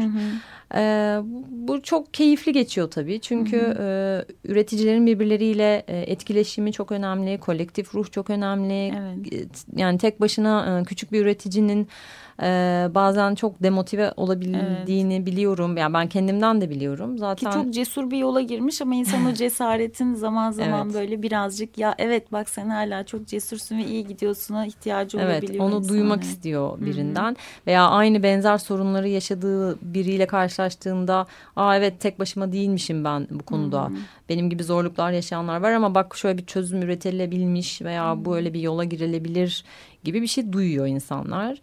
Ee, bu çok keyifli geçiyor tabii. Çünkü e, üreticilerin birbirleriyle e, etkileşimi çok önemli. Kolektif ruh çok önemli. Evet. E, Yani tek başına e, küçük bir üreticinin e, bazen çok demotive olabildiğini biliyorum. Yani ben kendimden de biliyorum. Ki Zaten çok cesur bir yola girmiş ama insan o cesaretin zaman zaman Evet. böyle birazcık ya evet bak sen hala çok cesursun ve iyi gidiyorsun'a ihtiyacı Evet olabiliyor. onu insan. duymak Evet. istiyor birinden veya aynı benzer sorunları yaşadığı biriyle karşılaştığında aa evet tek başıma değilmişim ben bu konuda benim gibi zorluklar yaşayanlar var ama bak şöyle bir çözüm üretilebilmiş veya bu öyle bir yola girilebilir gibi bir şey duyuyor insanlar.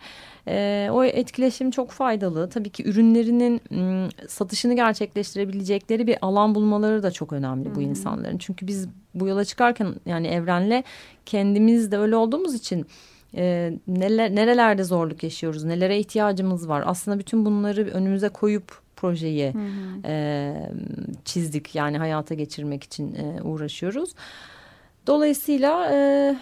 Ee, o etkileşim çok faydalı. Tabii ki ürünlerinin ım, satışını gerçekleştirebilecekleri bir alan bulmaları da çok önemli bu insanların. Çünkü biz bu yola çıkarken yani evrenle kendimiz de öyle olduğumuz için e, neler, nerelerde zorluk yaşıyoruz, nelere ihtiyacımız var. Aslında bütün bunları önümüze koyup projeyi e, çizdik. Yani hayata geçirmek için e, uğraşıyoruz. Dolayısıyla e,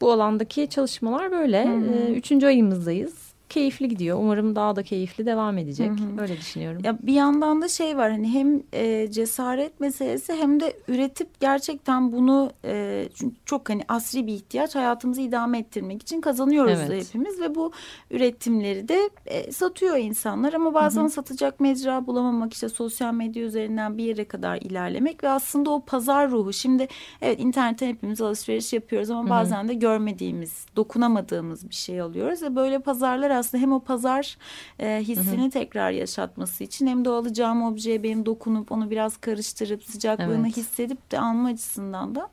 bu alandaki çalışmalar böyle. E, üçüncü ayımızdayız. Keyifli gidiyor. Umarım daha da keyifli devam edecek. Öyle düşünüyorum. Ya bir yandan da şey var hani hem e, cesaret meselesi hem de üretip gerçekten bunu e, çünkü çok hani asri bir ihtiyaç hayatımızı idame ettirmek için kazanıyoruz da Evet. hepimiz ve bu üretimleri de e, satıyor insanlar ama bazen satacak mecra bulamamak işte sosyal medya üzerinden bir yere kadar ilerlemek ve aslında o pazar ruhu şimdi evet internetten hepimiz alışveriş yapıyoruz ama bazen de görmediğimiz dokunamadığımız bir şey alıyoruz ve böyle pazarlar aslında hem o pazar e, hissini tekrar yaşatması için hem de o alacağım objeye benim dokunup onu biraz karıştırıp sıcaklığını Evet. hissedip de alma açısından da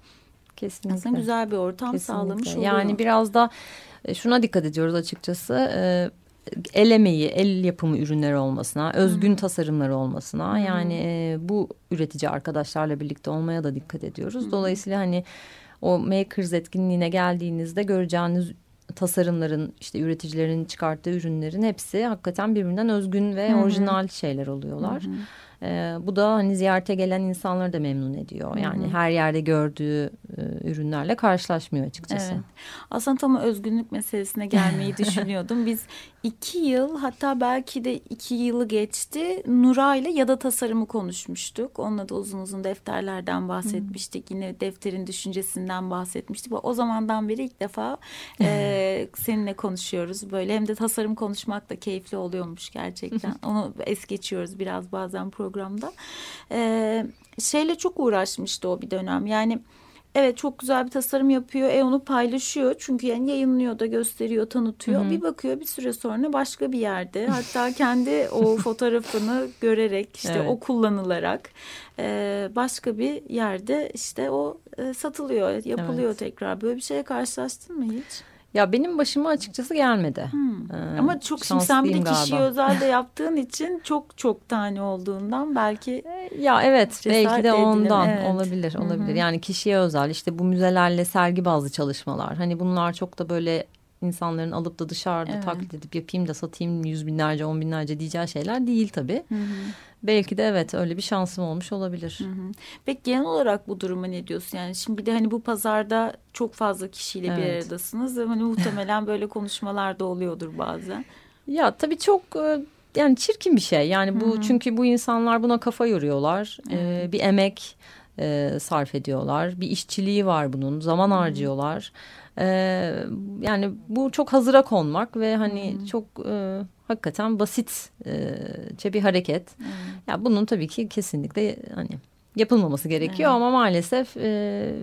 Kesinlikle. aslında güzel bir ortam Kesinlikle. sağlamış oluyor. Yani biraz da e, şuna dikkat ediyoruz açıkçası. E, el emeği, el yapımı ürünler olmasına, özgün tasarımları olmasına yani e, bu üretici arkadaşlarla birlikte olmaya da dikkat ediyoruz. Dolayısıyla hani o Makers etkinliğine geldiğinizde göreceğiniz tasarımların işte üreticilerin çıkarttığı ürünlerin hepsi hakikaten birbirinden özgün ve Hı-hı. orijinal şeyler oluyorlar. Hı-hı. E, bu da hani ziyarete gelen insanları da memnun ediyor. Hı -hı. Yani her yerde gördüğü e, ürünlerle karşılaşmıyor açıkçası. Evet. Aslında tam özgünlük meselesine gelmeyi düşünüyordum. Biz iki yıl hatta belki de iki yılı geçti Nura ile ya da tasarımı konuşmuştuk. Onunla da uzun uzun defterlerden bahsetmiştik. Hı -hı. Yine defterin düşüncesinden bahsetmiştik. O zamandan beri ilk defa e, seninle konuşuyoruz. Böyle hem de tasarım konuşmak da keyifli oluyormuş gerçekten. Onu es geçiyoruz biraz bazen program programda. E, şeyle çok uğraşmıştı o bir dönem. Yani evet çok güzel bir tasarım yapıyor. E onu paylaşıyor. Çünkü yani yayınlıyor da gösteriyor, tanıtıyor. Hı hı. Bir bakıyor bir süre sonra başka bir yerde. Hatta kendi o fotoğrafını görerek işte evet. o kullanılarak e, başka bir yerde işte o e, satılıyor, yapılıyor evet. tekrar. Böyle bir şeye karşılaştın mı hiç? Ya benim başıma açıkçası gelmedi. Hmm. Ee, Ama çok şimdi sen bir de kişiye özel de yaptığın için çok çok tane olduğundan belki ee, ya evet belki de ondan evet. olabilir olabilir. Hı-hı. Yani kişiye özel işte bu müzelerle sergi bazlı çalışmalar. Hani bunlar çok da böyle insanların alıp da dışarıda evet. taklit edip yapayım da satayım yüz binlerce on binlerce diyeceği şeyler değil tabii. Hı hı. Belki de evet öyle bir şansım olmuş olabilir. Hı hı. Peki genel olarak bu duruma ne diyorsun? Yani şimdi bir de hani bu pazarda çok fazla kişiyle evet. bir aradasınız. Hani muhtemelen böyle konuşmalar da oluyordur bazen. Ya tabii çok e, yani çirkin bir şey. Yani bu hı hı. çünkü bu insanlar buna kafa yoruyorlar. Evet. Ee, bir emek e, sarf ediyorlar. Bir işçiliği var bunun. Zaman hı hı. harcıyorlar. Ee, yani bu çok hazıra konmak ve hani hmm. çok e, hakikaten basitçe bir hareket. Hmm. Ya yani bunun tabii ki kesinlikle hani yapılmaması gerekiyor evet. ama maalesef e,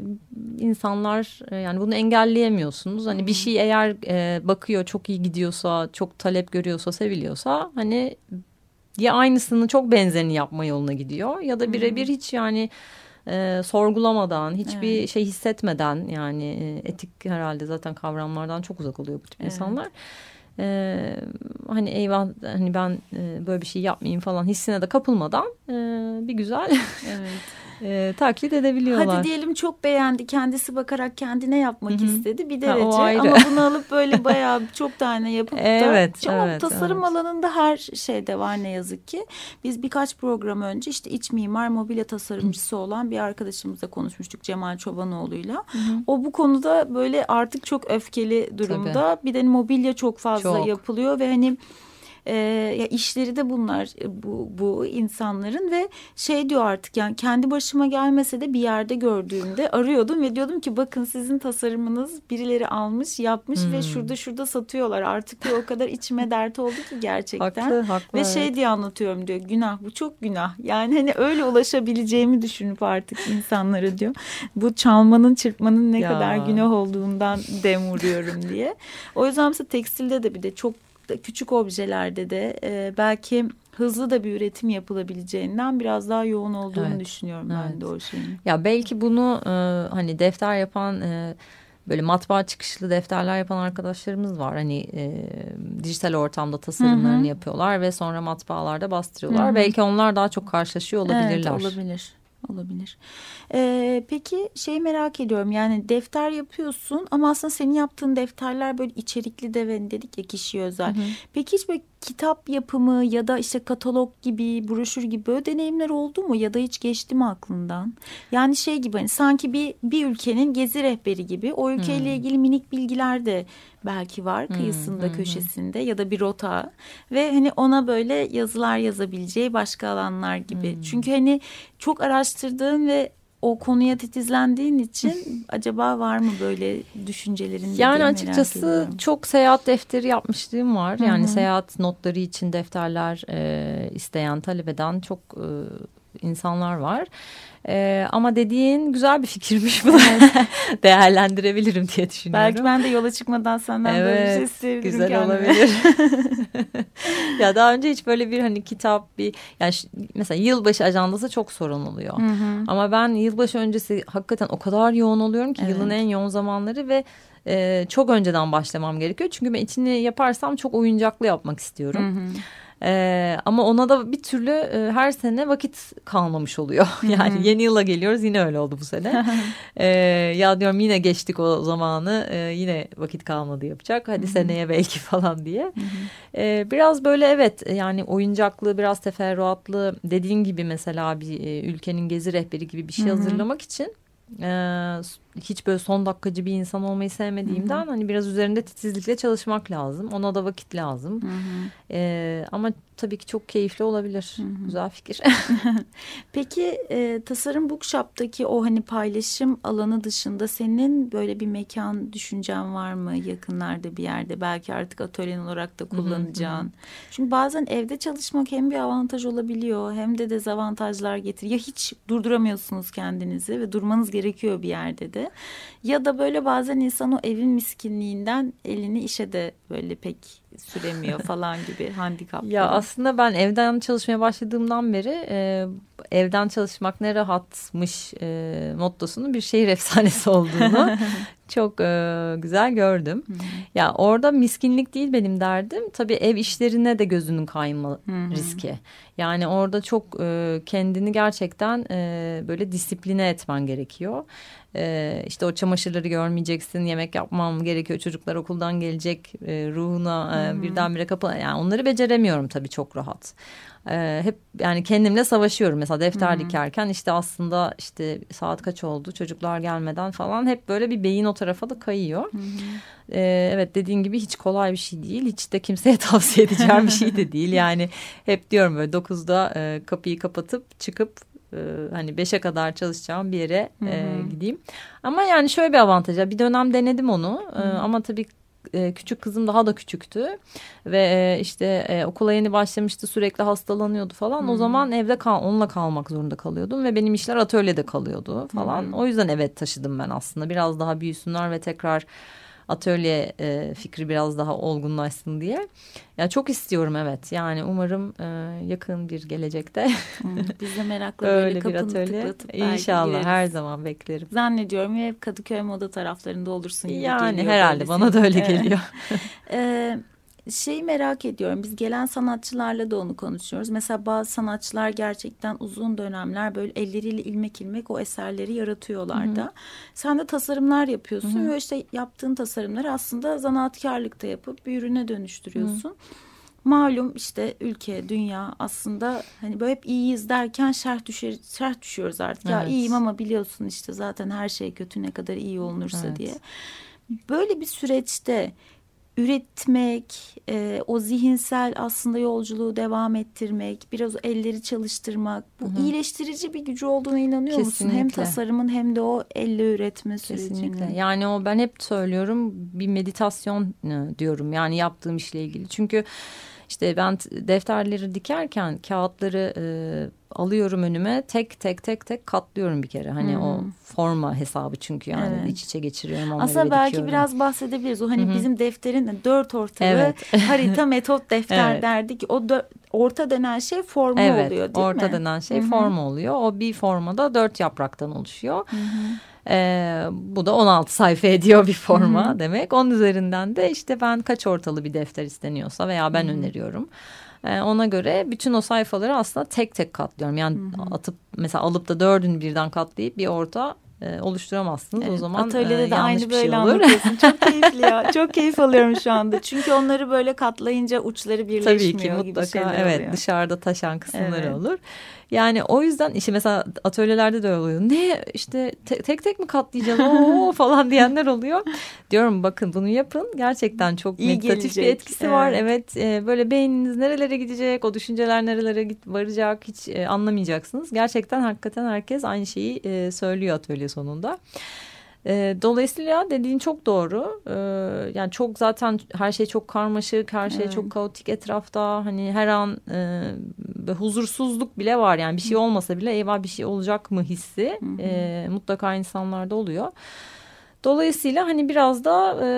insanlar e, yani bunu engelleyemiyorsunuz. Hani hmm. bir şey eğer e, bakıyor çok iyi gidiyorsa, çok talep görüyorsa, seviliyorsa hani ya aynısını çok benzerini yapma yoluna gidiyor ya da birebir hiç yani e, sorgulamadan, hiçbir evet. şey hissetmeden yani e, etik herhalde zaten kavramlardan çok uzak oluyor bu tip evet. insanlar. Ee, hani eyvah hani ben e, böyle bir şey yapmayayım falan hissine de kapılmadan e, bir güzel evet e, taklit edebiliyorlar. Hadi diyelim çok beğendi kendisi bakarak kendine yapmak Hı -hı. istedi bir derece ha, ama bunu alıp böyle bayağı çok tane yapıp evet, da evet, tasarım evet. alanında her şeyde var ne yazık ki. Biz birkaç program önce işte iç mimar mobilya tasarımcısı olan bir arkadaşımızla konuşmuştuk Cemal Çobanoğlu'yla. Hı -hı. O bu konuda böyle artık çok öfkeli durumda. Tabii. Bir de mobilya çok fazla çok. yapılıyor ve hani e, ya işleri de bunlar e, bu, bu insanların ve şey diyor artık yani kendi başıma gelmese de bir yerde gördüğümde arıyordum ve diyordum ki bakın sizin tasarımınız birileri almış yapmış hmm. ve şurada şurada satıyorlar. Artık diyor o kadar içime dert oldu ki gerçekten. Haklı, haklı, ve şey diye anlatıyorum diyor günah bu çok günah. Yani hani öyle ulaşabileceğimi düşünüp artık insanlara diyor bu çalmanın çırpmanın ne ya. kadar günah olduğundan dem vuruyorum. diye. O yüzden mesela tekstilde de bir de çok küçük objelerde de e, belki hızlı da bir üretim yapılabileceğinden biraz daha yoğun olduğunu evet. düşünüyorum evet. ben de o şeyin. Ya belki bunu e, hani defter yapan e, böyle matbaa çıkışlı defterler yapan arkadaşlarımız var. Hani e, dijital ortamda tasarımlarını Hı -hı. yapıyorlar ve sonra matbaalarda bastırıyorlar. Hı -hı. Belki onlar daha çok karşılaşıyor olabilirler. Evet olabilir olabilir. Ee, peki şey merak ediyorum yani defter yapıyorsun ama aslında senin yaptığın defterler böyle içerikli de ve dedik ya kişiye özel. Hı hı. Peki hiç böyle kitap yapımı ya da işte katalog gibi broşür gibi böyle deneyimler oldu mu ya da hiç geçti mi aklından? Yani şey gibi hani sanki bir bir ülkenin gezi rehberi gibi o ülkeyle hmm. ilgili minik bilgiler de belki var kıyısında hmm. köşesinde ya da bir rota ve hani ona böyle yazılar yazabileceği başka alanlar gibi. Hmm. Çünkü hani çok araştırdığın ve o konuya titizlendiğin için acaba var mı böyle düşüncelerin? Yani açıkçası çok seyahat defteri yapmışlığım var. Yani Hı -hı. seyahat notları için defterler e, isteyen, talep eden çok e, insanlar var. Ee, ama dediğin güzel bir fikirmiş bu. Evet. Değerlendirebilirim diye düşünüyorum. Belki ben de yola çıkmadan senden evet, böyle bir şey isteyebilirim güzel kendime. olabilir. ya daha önce hiç böyle bir hani kitap bir yani mesela yılbaşı ajandası çok sorun oluyor. Hı hı. Ama ben yılbaşı öncesi hakikaten o kadar yoğun oluyorum ki evet. yılın en yoğun zamanları ve e, çok önceden başlamam gerekiyor. Çünkü ben içini yaparsam çok oyuncaklı yapmak istiyorum. Hı hı. Ee, ama ona da bir türlü e, her sene vakit kalmamış oluyor. yani yeni yıla geliyoruz yine öyle oldu bu sene. ee, ya diyorum yine geçtik o zamanı e, yine vakit kalmadı yapacak. Hadi seneye belki falan diye. Ee, biraz böyle evet yani oyuncaklı biraz teferruatlı dediğin gibi mesela bir e, ülkenin gezi rehberi gibi bir şey hazırlamak için ee, hiç böyle son dakikacı bir insan olmayı sevmediğimden Hı-hı. hani biraz üzerinde titizlikle çalışmak lazım. Ona da vakit lazım. Ee, ama tabii ki çok keyifli olabilir. Hı-hı. Güzel fikir. Peki e, Tasarım Bookshop'taki o hani paylaşım alanı dışında senin böyle bir mekan düşüncen var mı yakınlarda bir yerde? Belki artık atölyen olarak da kullanacağın. Hı-hı. Çünkü bazen evde çalışmak hem bir avantaj olabiliyor hem de dezavantajlar getiriyor. Ya hiç durduramıyorsunuz kendinizi ve durmanız gerekiyor bir yerde de. Ya da böyle bazen insan o evin miskinliğinden elini işe de böyle pek süremiyor falan gibi handikap. Ya aslında ben evden çalışmaya başladığımdan beri e, evden çalışmak ne rahatmış e, mottosunun bir şehir efsanesi olduğunu çok e, güzel gördüm. Hı -hı. Ya orada miskinlik değil benim derdim. Tabii ev işlerine de gözünün kayma Hı -hı. riski. Yani orada çok e, kendini gerçekten e, böyle disipline etmen gerekiyor. E, işte o çamaşırları görmeyeceksin, yemek yapmam gerekiyor. Çocuklar okuldan gelecek, e, ruhuna e, birdenbire kapı. Yani onları beceremiyorum tabii çok rahat e, hep yani kendimle savaşıyorum. Mesela defter Hı -hı. dikerken işte aslında işte saat kaç oldu çocuklar gelmeden falan hep böyle bir beyin o tarafa da kayıyor. Hı E, evet dediğin gibi hiç kolay bir şey değil. Hiç de kimseye tavsiye edeceğim bir şey de değil. Yani hep diyorum böyle dokuzda e, kapıyı kapatıp çıkıp e, hani beşe kadar çalışacağım bir yere e, gideyim. Ama yani şöyle bir avantajı bir dönem denedim onu e, ama tabii e, küçük kızım daha da küçüktü ve e, işte e, okula yeni başlamıştı sürekli hastalanıyordu falan. Hmm. O zaman evde kal onunla kalmak zorunda kalıyordum ve benim işler atölyede kalıyordu falan. Hmm. O yüzden evet taşıdım ben aslında biraz daha büyüsünler ve tekrar atölye e, fikri biraz daha olgunlaşsın diye. Ya çok istiyorum evet. Yani umarım e, yakın bir gelecekte. Biz de merakla böyle bir atölye. İnşallah gireriz. her zaman beklerim. Zannediyorum hep Kadıköy moda taraflarında olursun gibi yani, geliyor. Yani herhalde bana da öyle geliyor. ee, şeyi merak ediyorum. Biz gelen sanatçılarla da onu konuşuyoruz. Mesela bazı sanatçılar gerçekten uzun dönemler böyle elleriyle ilmek ilmek o eserleri yaratıyorlar da. Sen de tasarımlar yapıyorsun Hı-hı. ve işte yaptığın tasarımları aslında zanaatkarlıkta yapıp bir ürüne dönüştürüyorsun. Hı-hı malum işte ülke, dünya aslında hani böyle hep iyiyiz derken şerh düşer, şerh düşüyoruz artık. Evet. Ya iyiyim ama biliyorsun işte zaten her şey kötü ne kadar iyi olunursa evet. diye. Böyle bir süreçte üretmek, e, o zihinsel aslında yolculuğu devam ettirmek, biraz elleri çalıştırmak, bu Hı-hı. iyileştirici bir gücü olduğuna inanıyor Kesinlikle. musun? Hem tasarımın hem de o elle üretme sürecinin. Kesinlikle. Yani o ben hep söylüyorum bir meditasyon e, diyorum yani yaptığım işle ilgili. Çünkü işte ben defterleri dikerken kağıtları e, alıyorum önüme tek tek tek tek katlıyorum bir kere. Hani hmm. o forma hesabı çünkü yani evet. iç içe geçiriyorum onları Aslında belki dikiyorum. biraz bahsedebiliriz. O hani Hı -hı. bizim defterin dört ortalı evet. harita metot defter evet. derdik. O orta denen şey forma evet, oluyor değil orta mi? orta denen şey Hı -hı. forma oluyor. O bir formada dört yapraktan oluşuyor. Hı -hı. Ee, bu da 16 sayfa ediyor bir forma Hı -hı. demek. Onun üzerinden de işte ben kaç ortalı bir defter isteniyorsa veya ben Hı -hı. öneriyorum. Ee, ona göre bütün o sayfaları aslında tek tek katlıyorum. Yani Hı -hı. atıp mesela alıp da dördünü birden katlayıp bir orta e, oluşturamazsınız. Evet, o zaman atölyede e, de aynı şey böyle olur. anlatıyorsun. Çok keyifli ya. Çok keyif alıyorum şu anda. Çünkü onları böyle katlayınca uçları birleşmiyor Tabii ki mutlaka evet oluyor. dışarıda taşan kısımları evet. olur. Yani o yüzden işte mesela atölyelerde de oluyor. Ne işte te tek tek mi katlayacağız Oo falan diyenler oluyor. Diyorum bakın bunu yapın. Gerçekten çok İyi meditatif gelecek. bir etkisi evet. var. Evet e, böyle beyniniz nerelere gidecek, o düşünceler nerelere git varacak hiç e, anlamayacaksınız. Gerçekten hakikaten herkes aynı şeyi e, söylüyor atölye sonunda. E, dolayısıyla dediğin çok doğru. E, yani çok zaten her şey çok karmaşık, her şey evet. çok kaotik etrafta. Hani her an e, huzursuzluk bile var. Yani bir şey olmasa bile eyvah bir şey olacak mı hissi e, mutlaka insanlarda oluyor. Dolayısıyla hani biraz da e,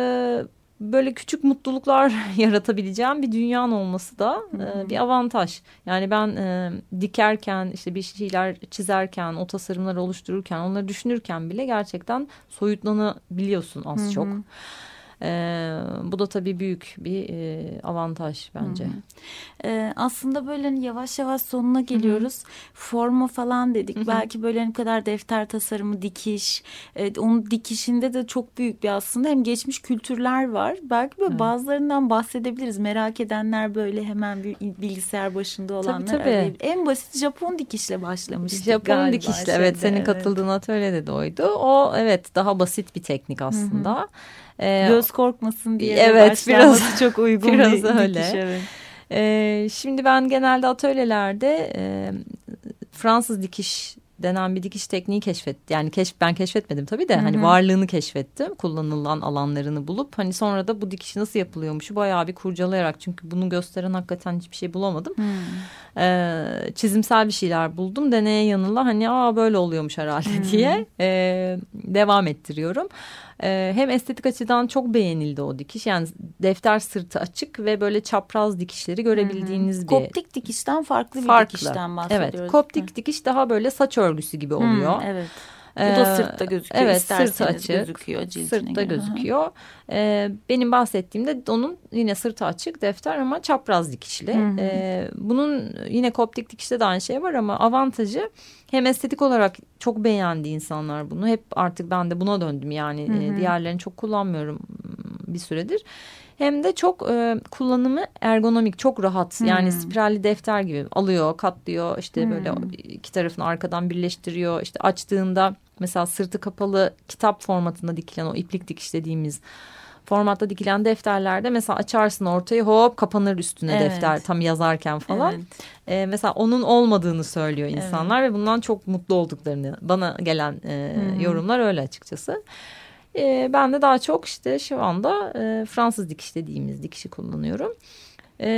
böyle küçük mutluluklar yaratabileceğim bir dünyanın olması da e, bir avantaj. Yani ben e, dikerken işte bir şeyler çizerken o tasarımları oluştururken onları düşünürken bile gerçekten soyutlanabiliyorsun az çok. E, bu da tabii büyük bir e, avantaj bence. Hı -hı. E, aslında böyle hani yavaş yavaş sonuna geliyoruz. Hı -hı. Forma falan dedik. Hı -hı. Belki böyle ne kadar defter tasarımı, dikiş. E, onun dikişinde de çok büyük bir aslında hem geçmiş kültürler var. Belki böyle Hı bazılarından bahsedebiliriz. Merak edenler böyle hemen bir bilgisayar başında olanlar. Tabii, tabii. En basit Japon dikişle başlamıştık Japon galiba dikişle şeyde, evet senin evet. katıldığın atölyede de oydu. O evet daha basit bir teknik aslında. Hı -hı. Ee, Göz korkmasın diye evet, biraz çok uygun biraz bir öyle. dikiş. Evet. Ee, şimdi ben genelde atölyelerde e, Fransız dikiş denen bir dikiş tekniği keşfet yani keşf ben keşfetmedim tabii de Hı -hı. hani varlığını keşfettim kullanılan alanlarını bulup hani sonra da bu dikiş nasıl yapılıyormuş bayağı bir kurcalayarak çünkü bunu gösteren hakikaten hiçbir şey bulamadım. Hı ee, çizimsel bir şeyler buldum deneye yanıla hani aa böyle oluyormuş herhalde Hı -hı. diye e, devam ettiriyorum. E, hem estetik açıdan çok beğenildi o dikiş. Yani defter sırtı açık ve böyle çapraz dikişleri görebildiğiniz Hı -hı. bir... Koptik dikişten farklı bir farklı. dikişten bahsediyoruz. Evet koptik Hı. dikiş daha böyle saç örgüsü gibi oluyor. Hı, evet. Bu da ee, sırtta gözüküyor. Evet sırt açık. Gözüküyor sırtta göre. gözüküyor. Ee, benim bahsettiğimde onun yine sırtı açık defter ama çapraz dikişli. Ee, bunun yine koptik dikişte de aynı şey var ama avantajı hem estetik olarak çok beğendi insanlar bunu. Hep artık ben de buna döndüm yani. Hı hı. diğerlerini çok kullanmıyorum bir süredir hem de çok e, kullanımı ergonomik çok rahat hmm. yani spiralli defter gibi alıyor katlıyor işte hmm. böyle iki tarafını arkadan birleştiriyor işte açtığında mesela sırtı kapalı kitap formatında dikilen o iplik dikiş dediğimiz formatta dikilen defterlerde mesela açarsın ortayı hop kapanır üstüne evet. defter tam yazarken falan. Evet. Ee, mesela onun olmadığını söylüyor insanlar evet. ve bundan çok mutlu olduklarını bana gelen e, hmm. yorumlar öyle açıkçası. E, ben de daha çok işte şu anda e, Fransız dikiş dediğimiz dikişi kullanıyorum. E,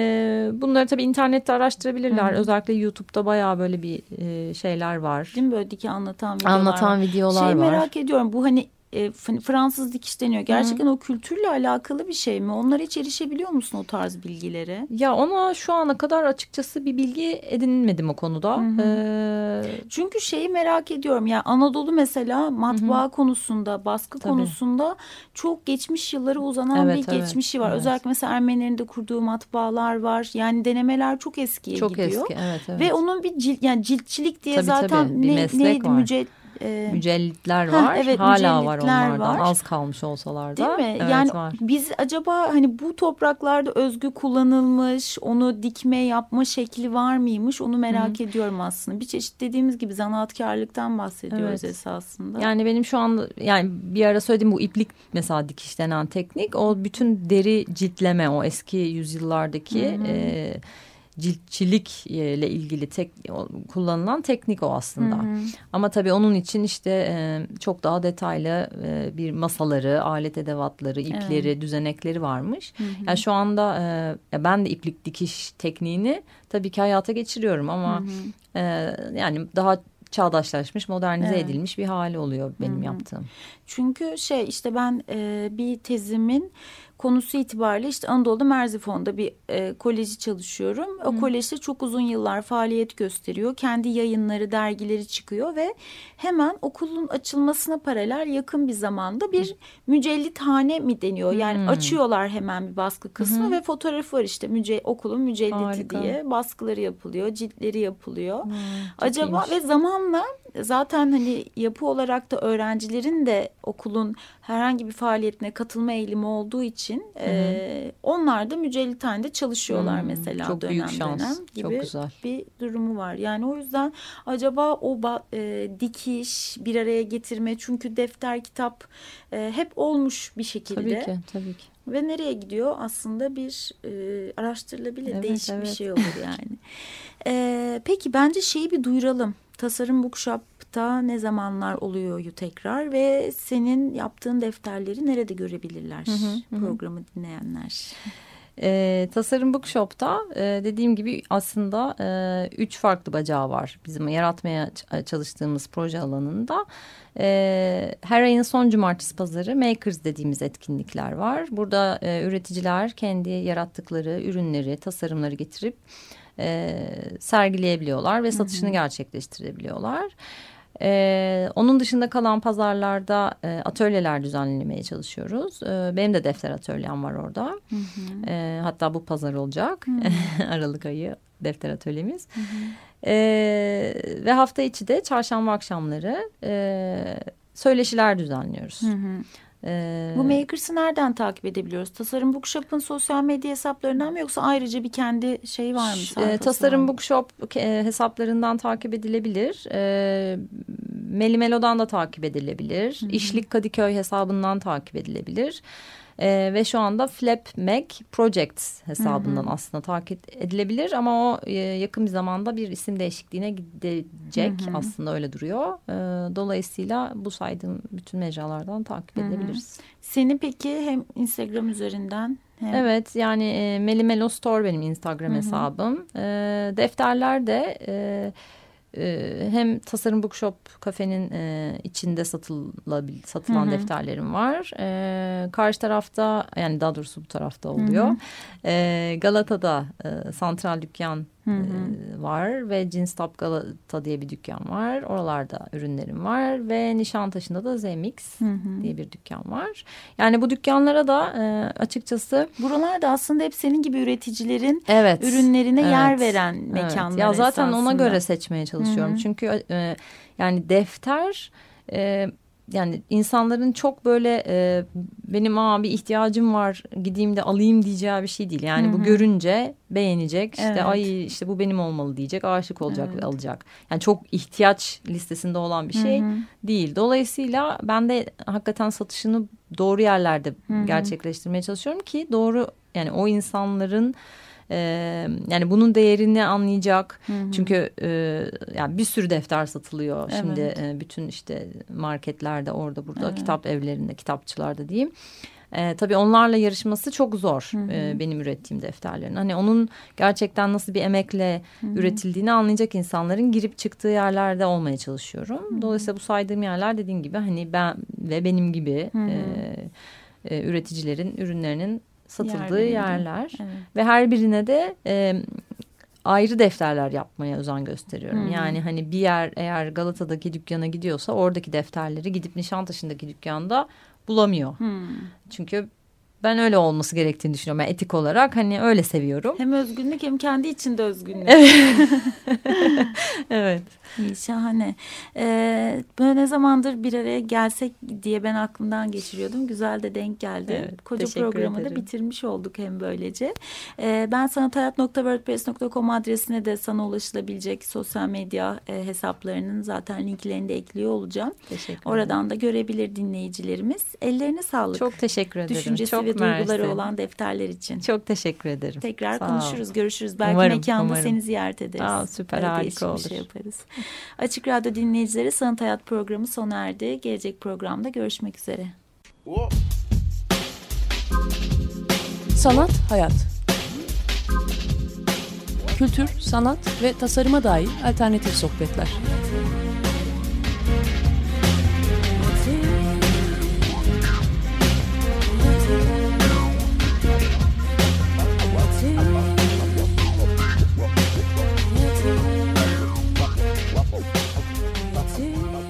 bunları tabii internette araştırabilirler. Hı. Özellikle YouTube'da bayağı böyle bir e, şeyler var. Değil mi böyle diki anlatan videolar Anlatan var. videolar Şeyi var. merak ediyorum bu hani e, Fransız dikiş deniyor. Gerçekten Hı. o kültürle alakalı bir şey mi? Onlara hiç erişebiliyor musun o tarz bilgilere? Ya ona şu ana kadar açıkçası bir bilgi edinmedim o konuda. Hı hı. Ee... Çünkü şeyi merak ediyorum. Ya yani Anadolu mesela matbaa hı hı. konusunda, baskı Tabii. konusunda çok geçmiş yıllara uzanan evet, bir evet, geçmişi var. Evet. Özellikle mesela Ermenilerin de kurduğu matbaalar var. Yani denemeler çok eskiye çok gidiyor. Çok eski evet, evet. Ve onun bir cilt yani ciltçilik diye tabii, zaten tabii. Bir ne, neydi mücadele e, mücellitler var. Ha, evet, Hala var onlardan var. az kalmış olsalar da. Değil mi? Evet, yani var. biz acaba hani bu topraklarda özgü kullanılmış, onu dikme yapma şekli var mıymış? Onu merak Hı. ediyorum aslında. Bir çeşit dediğimiz gibi zanaatkarlıktan bahsediyoruz evet. esasında. Yani benim şu anda yani bir ara söylediğim bu iplik mesela dikiş denen teknik o bütün deri ciltleme o eski yüzyıllardaki Hı. e, ciltçilik ile ilgili tek, kullanılan teknik o aslında. Hı hı. Ama tabii onun için işte e, çok daha detaylı e, bir masaları, alet edevatları, ipleri, evet. düzenekleri varmış. Hı hı. Yani şu anda e, ben de iplik dikiş tekniğini tabii ki hayata geçiriyorum ama hı hı. E, yani daha çağdaşlaşmış, modernize evet. edilmiş bir hali oluyor benim Hı -hı. yaptığım. Çünkü şey işte ben e, bir tezimin konusu itibariyle işte Anadolu'da Merzifon'da bir e, koleji çalışıyorum. O Hı. kolejde çok uzun yıllar faaliyet gösteriyor. Kendi yayınları, dergileri çıkıyor ve hemen okulun açılmasına paralel yakın bir zamanda bir Hı. mücellithane mi deniyor? Yani Hı. açıyorlar hemen bir baskı kısmı Hı. ve fotoğrafı var işte müce okulun mücelliti Harika. diye baskıları yapılıyor, ciltleri yapılıyor. Hı, Acaba iyiymiş. ve zamanla zaten hani yapı olarak da öğrencilerin de okulun herhangi bir faaliyetine katılma eğilimi olduğu için e, onlar da mücellithanede çalışıyorlar hmm, mesela çok dönem büyük şans. dönem gibi çok güzel. bir durumu var. Yani o yüzden acaba o e, dikiş bir araya getirme çünkü defter kitap e, hep olmuş bir şekilde. Tabii ki tabii ki. Ve nereye gidiyor aslında bir e, araştırılabilir evet, değişik evet. bir şey olur yani. e, peki bence şeyi bir duyuralım. Tasarım Bookshop'ta ne zamanlar oluyor tekrar ve senin yaptığın defterleri nerede görebilirler hı hı, programı dinleyenler? E, Tasarım Bookshop'ta e, dediğim gibi aslında e, üç farklı bacağı var bizim yaratmaya çalıştığımız proje alanında. E, her ayın son cumartesi pazarı Makers dediğimiz etkinlikler var. Burada e, üreticiler kendi yarattıkları ürünleri, tasarımları getirip e, sergileyebiliyorlar ve satışını Hı -hı. gerçekleştirebiliyorlar. Ee, onun dışında kalan pazarlarda e, atölyeler düzenlemeye çalışıyoruz. Ee, benim de defter atölyem var orada. Hı hı. Ee, hatta bu pazar olacak. Aralık ayı defter atölyemiz. Hı hı. Ee, ve hafta içi de çarşamba akşamları e, söyleşiler düzenliyoruz. Hı hı. Ee, Bu Makers'ı nereden takip edebiliyoruz? Tasarım Bookshop'un sosyal medya hesaplarından mı yoksa ayrıca bir kendi şey var mı? E, Tasarım Bookshop e, hesaplarından takip edilebilir. E, Melimelo'dan da takip edilebilir. Hı -hı. İşlik Kadıköy hesabından takip edilebilir. E, ve şu anda Flap Mac Projects hesabından hı hı. aslında takip edilebilir ama o e, yakın bir zamanda bir isim değişikliğine gidecek hı hı. aslında öyle duruyor. E, dolayısıyla bu saydığım bütün mecralardan takip edebiliriz. Seni peki hem Instagram üzerinden hem... Evet yani e, Melimelo Store benim Instagram hı hı. hesabım. E, defterler de... E, hem Tasarım Bookshop kafenin e, içinde satılabil, satılan hı hı. defterlerim var. E, karşı tarafta yani daha doğrusu bu tarafta oluyor. Hı hı. E, Galata'da e, santral dükkan Hı hı. var ve Top Galata diye bir dükkan var. Oralarda ürünlerim var ve Nişantaşı'nda da Zemix hı hı. diye bir dükkan var. Yani bu dükkanlara da açıkçası buralarda aslında hep senin gibi üreticilerin evet. ürünlerine evet. yer veren mekanlar. Evet. Ya zaten esasında. ona göre seçmeye çalışıyorum. Hı hı. Çünkü yani defter yani insanların çok böyle e, benim aa bir ihtiyacım var gideyim de alayım diyeceği bir şey değil. Yani Hı -hı. bu görünce beğenecek işte evet. ay işte bu benim olmalı diyecek aşık olacak evet. alacak. Yani çok ihtiyaç listesinde olan bir şey Hı -hı. değil. Dolayısıyla ben de hakikaten satışını doğru yerlerde Hı -hı. gerçekleştirmeye çalışıyorum ki doğru yani o insanların e, yani bunun değerini anlayacak. Hı hı. Çünkü e, yani bir sürü defter satılıyor. Evet. Şimdi e, bütün işte marketlerde orada burada evet. kitap evlerinde kitapçılarda diyeyim. E, tabii onlarla yarışması çok zor hı hı. E, benim ürettiğim defterlerin. Hani onun gerçekten nasıl bir emekle hı hı. üretildiğini anlayacak insanların girip çıktığı yerlerde olmaya çalışıyorum. Hı hı. Dolayısıyla bu saydığım yerler dediğim gibi hani ben ve benim gibi hı hı. E, e, üreticilerin ürünlerinin satıldığı Yer yerler evet. ve her birine de e, ayrı defterler yapmaya özen gösteriyorum. Hmm. Yani hani bir yer eğer Galata'daki dükkana gidiyorsa oradaki defterleri gidip Nişantaşı'ndaki dükkanda bulamıyor. Hmm. Çünkü ben öyle olması gerektiğini düşünüyorum. Yani etik olarak hani öyle seviyorum. Hem özgünlük hem kendi içinde özgünlük. evet. İyi, şahane. Ee, böyle ne zamandır bir araya gelsek diye ben aklımdan geçiriyordum. Güzel de denk geldi. Evet, Koca programı ederim. da bitirmiş olduk hem böylece. Ee, ben sanathayat.wordpress.com adresine de sana ulaşılabilecek sosyal medya e, hesaplarının zaten linklerini de ekliyor olacağım. Teşekkür Oradan da görebilir dinleyicilerimiz. Ellerine sağlık. Çok teşekkür ederim. Düşüncesi Çok ve duyguları mersi. olan defterler için. Çok teşekkür ederim. Tekrar Sağ konuşuruz, ol. görüşürüz. Belki umarım, mekanda umarım. seni ziyaret ederiz. Aa, süper Böyle harika olur. Şey yaparız. Açık Radyo dinleyicileri Sanat Hayat programı sona erdi. Gelecek programda görüşmek üzere. Sanat Hayat Kültür, sanat ve tasarıma dair alternatif sohbetler.